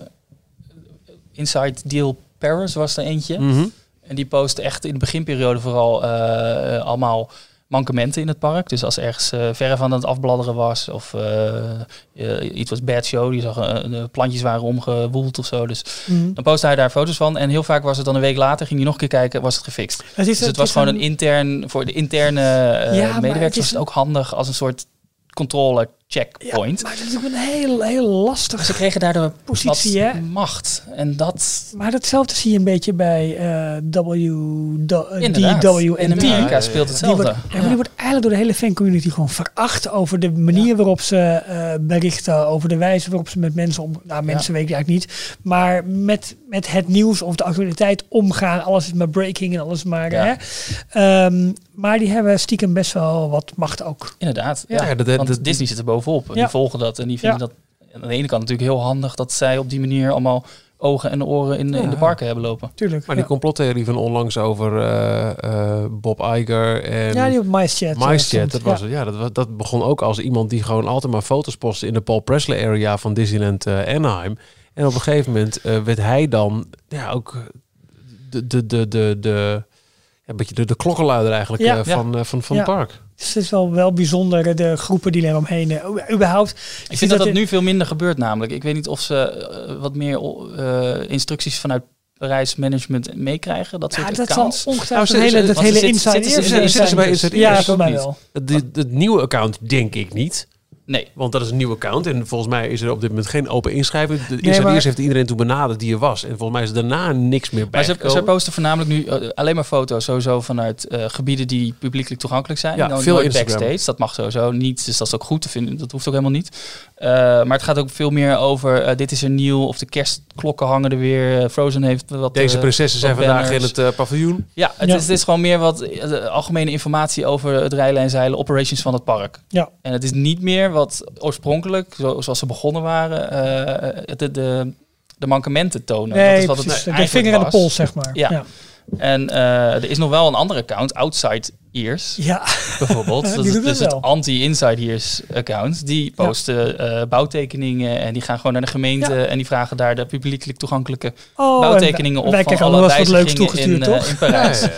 Inside Deal Paris was er eentje. Mhm. En die postte echt in de beginperiode vooral eh, allemaal mankementen in het park. Dus als ergens eh, verre van het afbladderen was of eh, eh, iets was bad show, die zag de plantjes waren omgewoeld of zo. Dus Mhm. dan postte hij daar foto's van. En heel vaak was het dan een week later, ging hij nog een keer kijken, was het gefixt. Het dus het het was gewoon een- intern, voor de interne Ja, medewerkers is was het ook handig als een soort controle checkpoint. Maar het is ook een heel, heel lastig Ze kregen daardoor positie, hè? macht. En dat... Maar datzelfde zie je een beetje bij eh W. DWNT. In Amerika speelt hetzelfde. Die wordt, ja, maar die wordt eigenlijk door de hele fancommunity gewoon veracht over de manier waarop ze eh, berichten, over de wijze waarop ze met mensen om, nou mensen weet ik eigenlijk niet, maar met, met het nieuws of de actualiteit omgaan. Alles is maar breaking en alles maar. Ja. Hè? Ehm, maar die hebben stiekem best wel wat macht ook. Inderdaad. Ja. Dat- Want dat- Disney zit er bovenop. En Ja. Die volgen dat en die vinden Ja. dat aan de ene kant natuurlijk heel handig dat zij op die manier allemaal ogen en oren in, in de parken hebben lopen. Tuurlijk. Maar die complottheorie van onlangs over eh, eh, Bob Iger en... Ja, die op MySchat, eh, dat, was Ja. het. Ja, dat, wa- dat begon ook als iemand die gewoon altijd maar foto's postte in de Paul Presley area van Disneyland Anaheim. En op een gegeven moment eh, werd hij dan ja, ook de, de, de, de, de, ja, een beetje de, de klokkenluider eigenlijk Ja. eh, Ja. van, van, van Ja. het park. Dus het is wel, wel bijzonder, eh, de groepen die eromheen, uh, überhaupt. Ik vind dat dat nu veel minder gebeurt namelijk. Ik weet niet of ze eh, wat meer eh, instructies vanuit Parijs management meekrijgen. Dat soort Ja, dat zal accounts. ongetwijfeld een hele- dat hele inside zitten ze bij Ja, voor mij wel. Het nieuwe account denk ik niet. Nee. Want dat is een nieuw account. En volgens mij is er op dit moment geen open inschrijving. De Nee, maar- eerst heeft iedereen toen benaderd die er was. En volgens mij is er daarna niks meer bij Maar ze, ze posten voornamelijk nu eh, alleen maar foto's sowieso vanuit eh, gebieden die publiekelijk toegankelijk zijn. Ja, Nou, veel Instagram. backstage. Dat mag sowieso niet. Dus dat is ook goed te vinden. Dat hoeft ook helemaal niet. Eh, maar het gaat ook veel meer over dit is er nieuw. Of de kerstklokken hangen er weer. Frozen heeft wat Deze prinsessen zijn vandaag in het paviljoen. Ja, het, Ja. Is, het is gewoon meer wat algemene informatie over het rijlen en zeilen, operations van het park. Ja. En het is niet meer wat oorspronkelijk, zo, zoals ze begonnen waren, eh, de, de, de mankementen tonen. Nee, dat is wat het. De vinger aan de pols, zeg maar. Ja. Ja. En eh, er is nog wel een andere account, Outside Ears, Ja. bijvoorbeeld. Dat is dus het anti-Inside Ears account. Die posten eh, bouwtekeningen en die gaan gewoon naar de gemeente en die vragen daar de publiekelijk toegankelijke Oh, bouwtekeningen en op wij van krijgen alle allemaal wat leuks wijzigingen in, toch? in Parijs.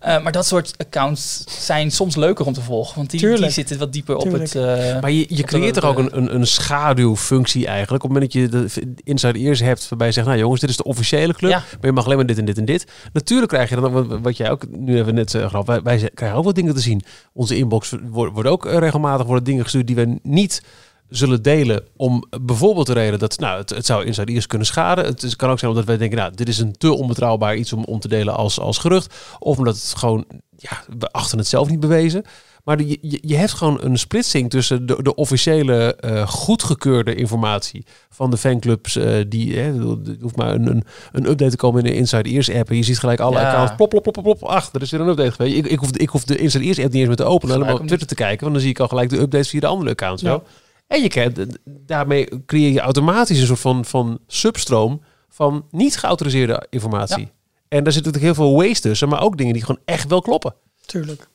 Eh, maar dat soort accounts zijn soms leuker om te volgen. Want die, die zitten wat dieper Tuurlijk. op het... eh, Maar je, je creëert toch ook een, een, een schaduwfunctie eigenlijk. Op het moment dat je de inside ears hebt waarbij je zegt... nou jongens, dit is de officiële club. Ja. Maar je mag alleen maar dit en dit en dit. Natuurlijk krijg je dan ook, wat- wat jij ook nu even net uh, gaf. Wij, krijgen ook wat dingen te zien. Onze inbox wordt, wordt ook eh, regelmatig worden dingen gestuurd die we niet zullen delen om bijvoorbeeld de reden dat nou, het, het zou inside ears kunnen schaden. Het is, kan ook zijn omdat wij denken, nou, dit is een te onbetrouwbaar iets om, om te delen als, als gerucht. Of omdat het gewoon, ja, we achten het zelf niet bewezen. Maar de- je, je- hebt gewoon een splitsing tussen de, de officiële uh, goedgekeurde informatie van de fanclubs. Uh, die, hè, hoeft maar een, een, een update te komen in de Inside Ears app. En je ziet gelijk alle Ja. accounts plop, plop, plop, plop, plop. Ach, er is weer een update geweest. Ik, ik, hoef, ik hoef de Inside Ears app niet eens meer te openen. Maar op Twitter te kijken. Want dan zie ik al gelijk de updates via de andere accounts. Ja. Zo. En je krijgt, daarmee creëer je automatisch een soort van, van substroom van niet geautoriseerde informatie. En daar zit natuurlijk heel veel waste tussen, maar ook dingen die gewoon echt wel kloppen. Tuurlijk.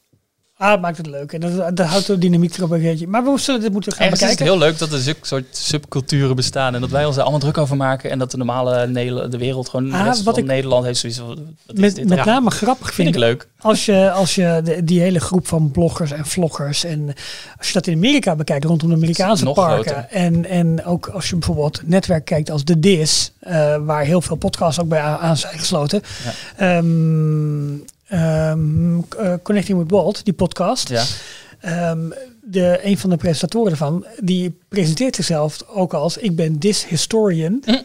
Ah, het maakt het leuk. En dat, dat houdt de dynamiek erop een beetje. Maar we zullen dit moeten gaan Ergens is het bekijken. heel leuk dat er zulke soort subculturen bestaan en dat wij ons daar allemaal druk over maken en dat de normale Nederland, de wereld gewoon de Ah, rest wat van ik Nederland heeft zoiets van, is Met, dit? met Ja. name grappig Vind ik leuk. Als je, als je de- die hele groep van bloggers en vloggers en als je dat in Amerika bekijkt rondom de Amerikaanse parken groter. en, en ook als je bijvoorbeeld netwerk kijkt als de DIS, eh, waar heel veel podcasts ook bij aan, zijn gesloten. Ehm, eh, Connecting with Walt, die podcast. Ja. Ehm, de, een van de presentatoren ervan, die presenteert zichzelf ook als ik ben this historian. Hm.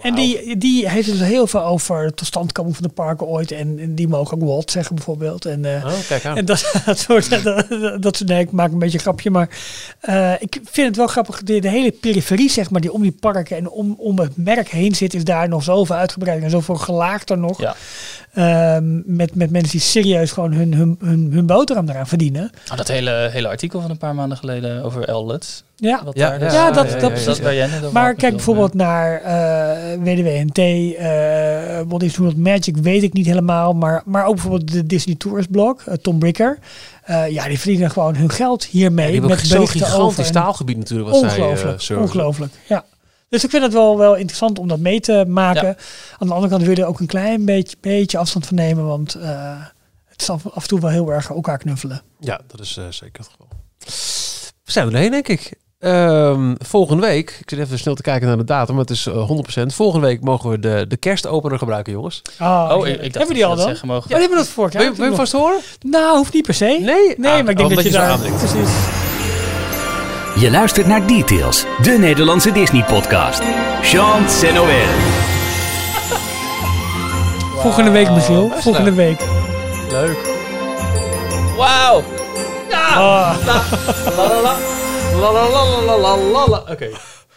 En die, die heeft dus heel veel over de totstandkoming van de parken ooit. En, en die mogen ook Walt zeggen bijvoorbeeld. En, eh, Oh, kijk aan. en dat, dat soort, dat, dat, nee, ik maak een beetje een grapje. Maar eh, ik vind het wel grappig. De, de hele periferie, zeg maar, die om die parken en om, om het merk heen zit, is daar nog zoveel uitgebreid en zoveel gelaagder nog. Ja. Ehm, met, met mensen die serieus gewoon hun, hun, hun, hun boterham eraan verdienen. Oh, dat hele, hele artikel van een paar maanden geleden over L-Lutz. Ja, Wat Ja, daar ja, dus- ja, dat, ja, dat ja, precies. Dat Maar kijk bijvoorbeeld naar eh WDWNT, eh Walt Disney World Magic weet ik niet helemaal, maar, maar ook bijvoorbeeld de Disney Tourist blog, eh, Tom Bricker. Eh, ja, die verdienen gewoon hun geld hiermee. ook met zo'n berichten gigantisch over. taalgebied natuurlijk wat zij, eh, Ongelooflijk, ongelooflijk, ja. Dus ik vind het wel, wel interessant om dat mee te maken. Aan de andere kant wil je er ook een klein beetje, beetje afstand van nemen, want eh, het is af, af en toe wel heel erg elkaar knuffelen. Ja, dat is eh, zeker het geval. We zijn erheen, denk ik. Ehm, volgende week, ik zit even snel te kijken naar de datum, maar het is eh, 100%. Volgende week mogen we de, de kerstopener gebruiken, jongens. Oh, Oh, ik, ik dacht hebben we die al dan? zeggen mogen. Ja, die hebben we dat vorig jaar. Wil je, wil je vast horen? Nou, hoeft niet per se. Nee? Nee, Ah, maar ik denk oh, dat je je zo daar... Precies. Je luistert naar Details, de Nederlandse Disney-podcast. Jean Noël. Volgende week, Michiel. Volgende week. Leuk. Wauw! Ja! Ah. La la la. La la la la la la la. Oké.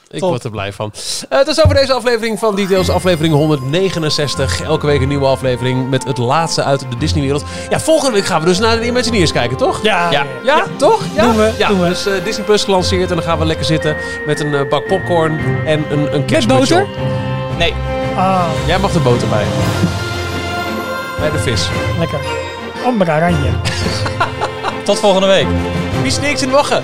Ik Top. word er blij van. Eh het is over deze aflevering van Details, aflevering 169. Elke week een nieuwe aflevering met het laatste uit de Disneywereld. Ja, volgende week gaan we dus naar de Imagineers kijken, toch? Ja, Ja. Ja, toch? Ja, Doen we, ja doen we. dus eh, Disney Plus gelanceerd en dan gaan we lekker zitten met een eh, bak popcorn en een, een Met boter? Nee, Ah, Jij mag de boter bij. Bij de vis. lekker. Amber oranje. tot volgende week. Wie sneakt in de wachten?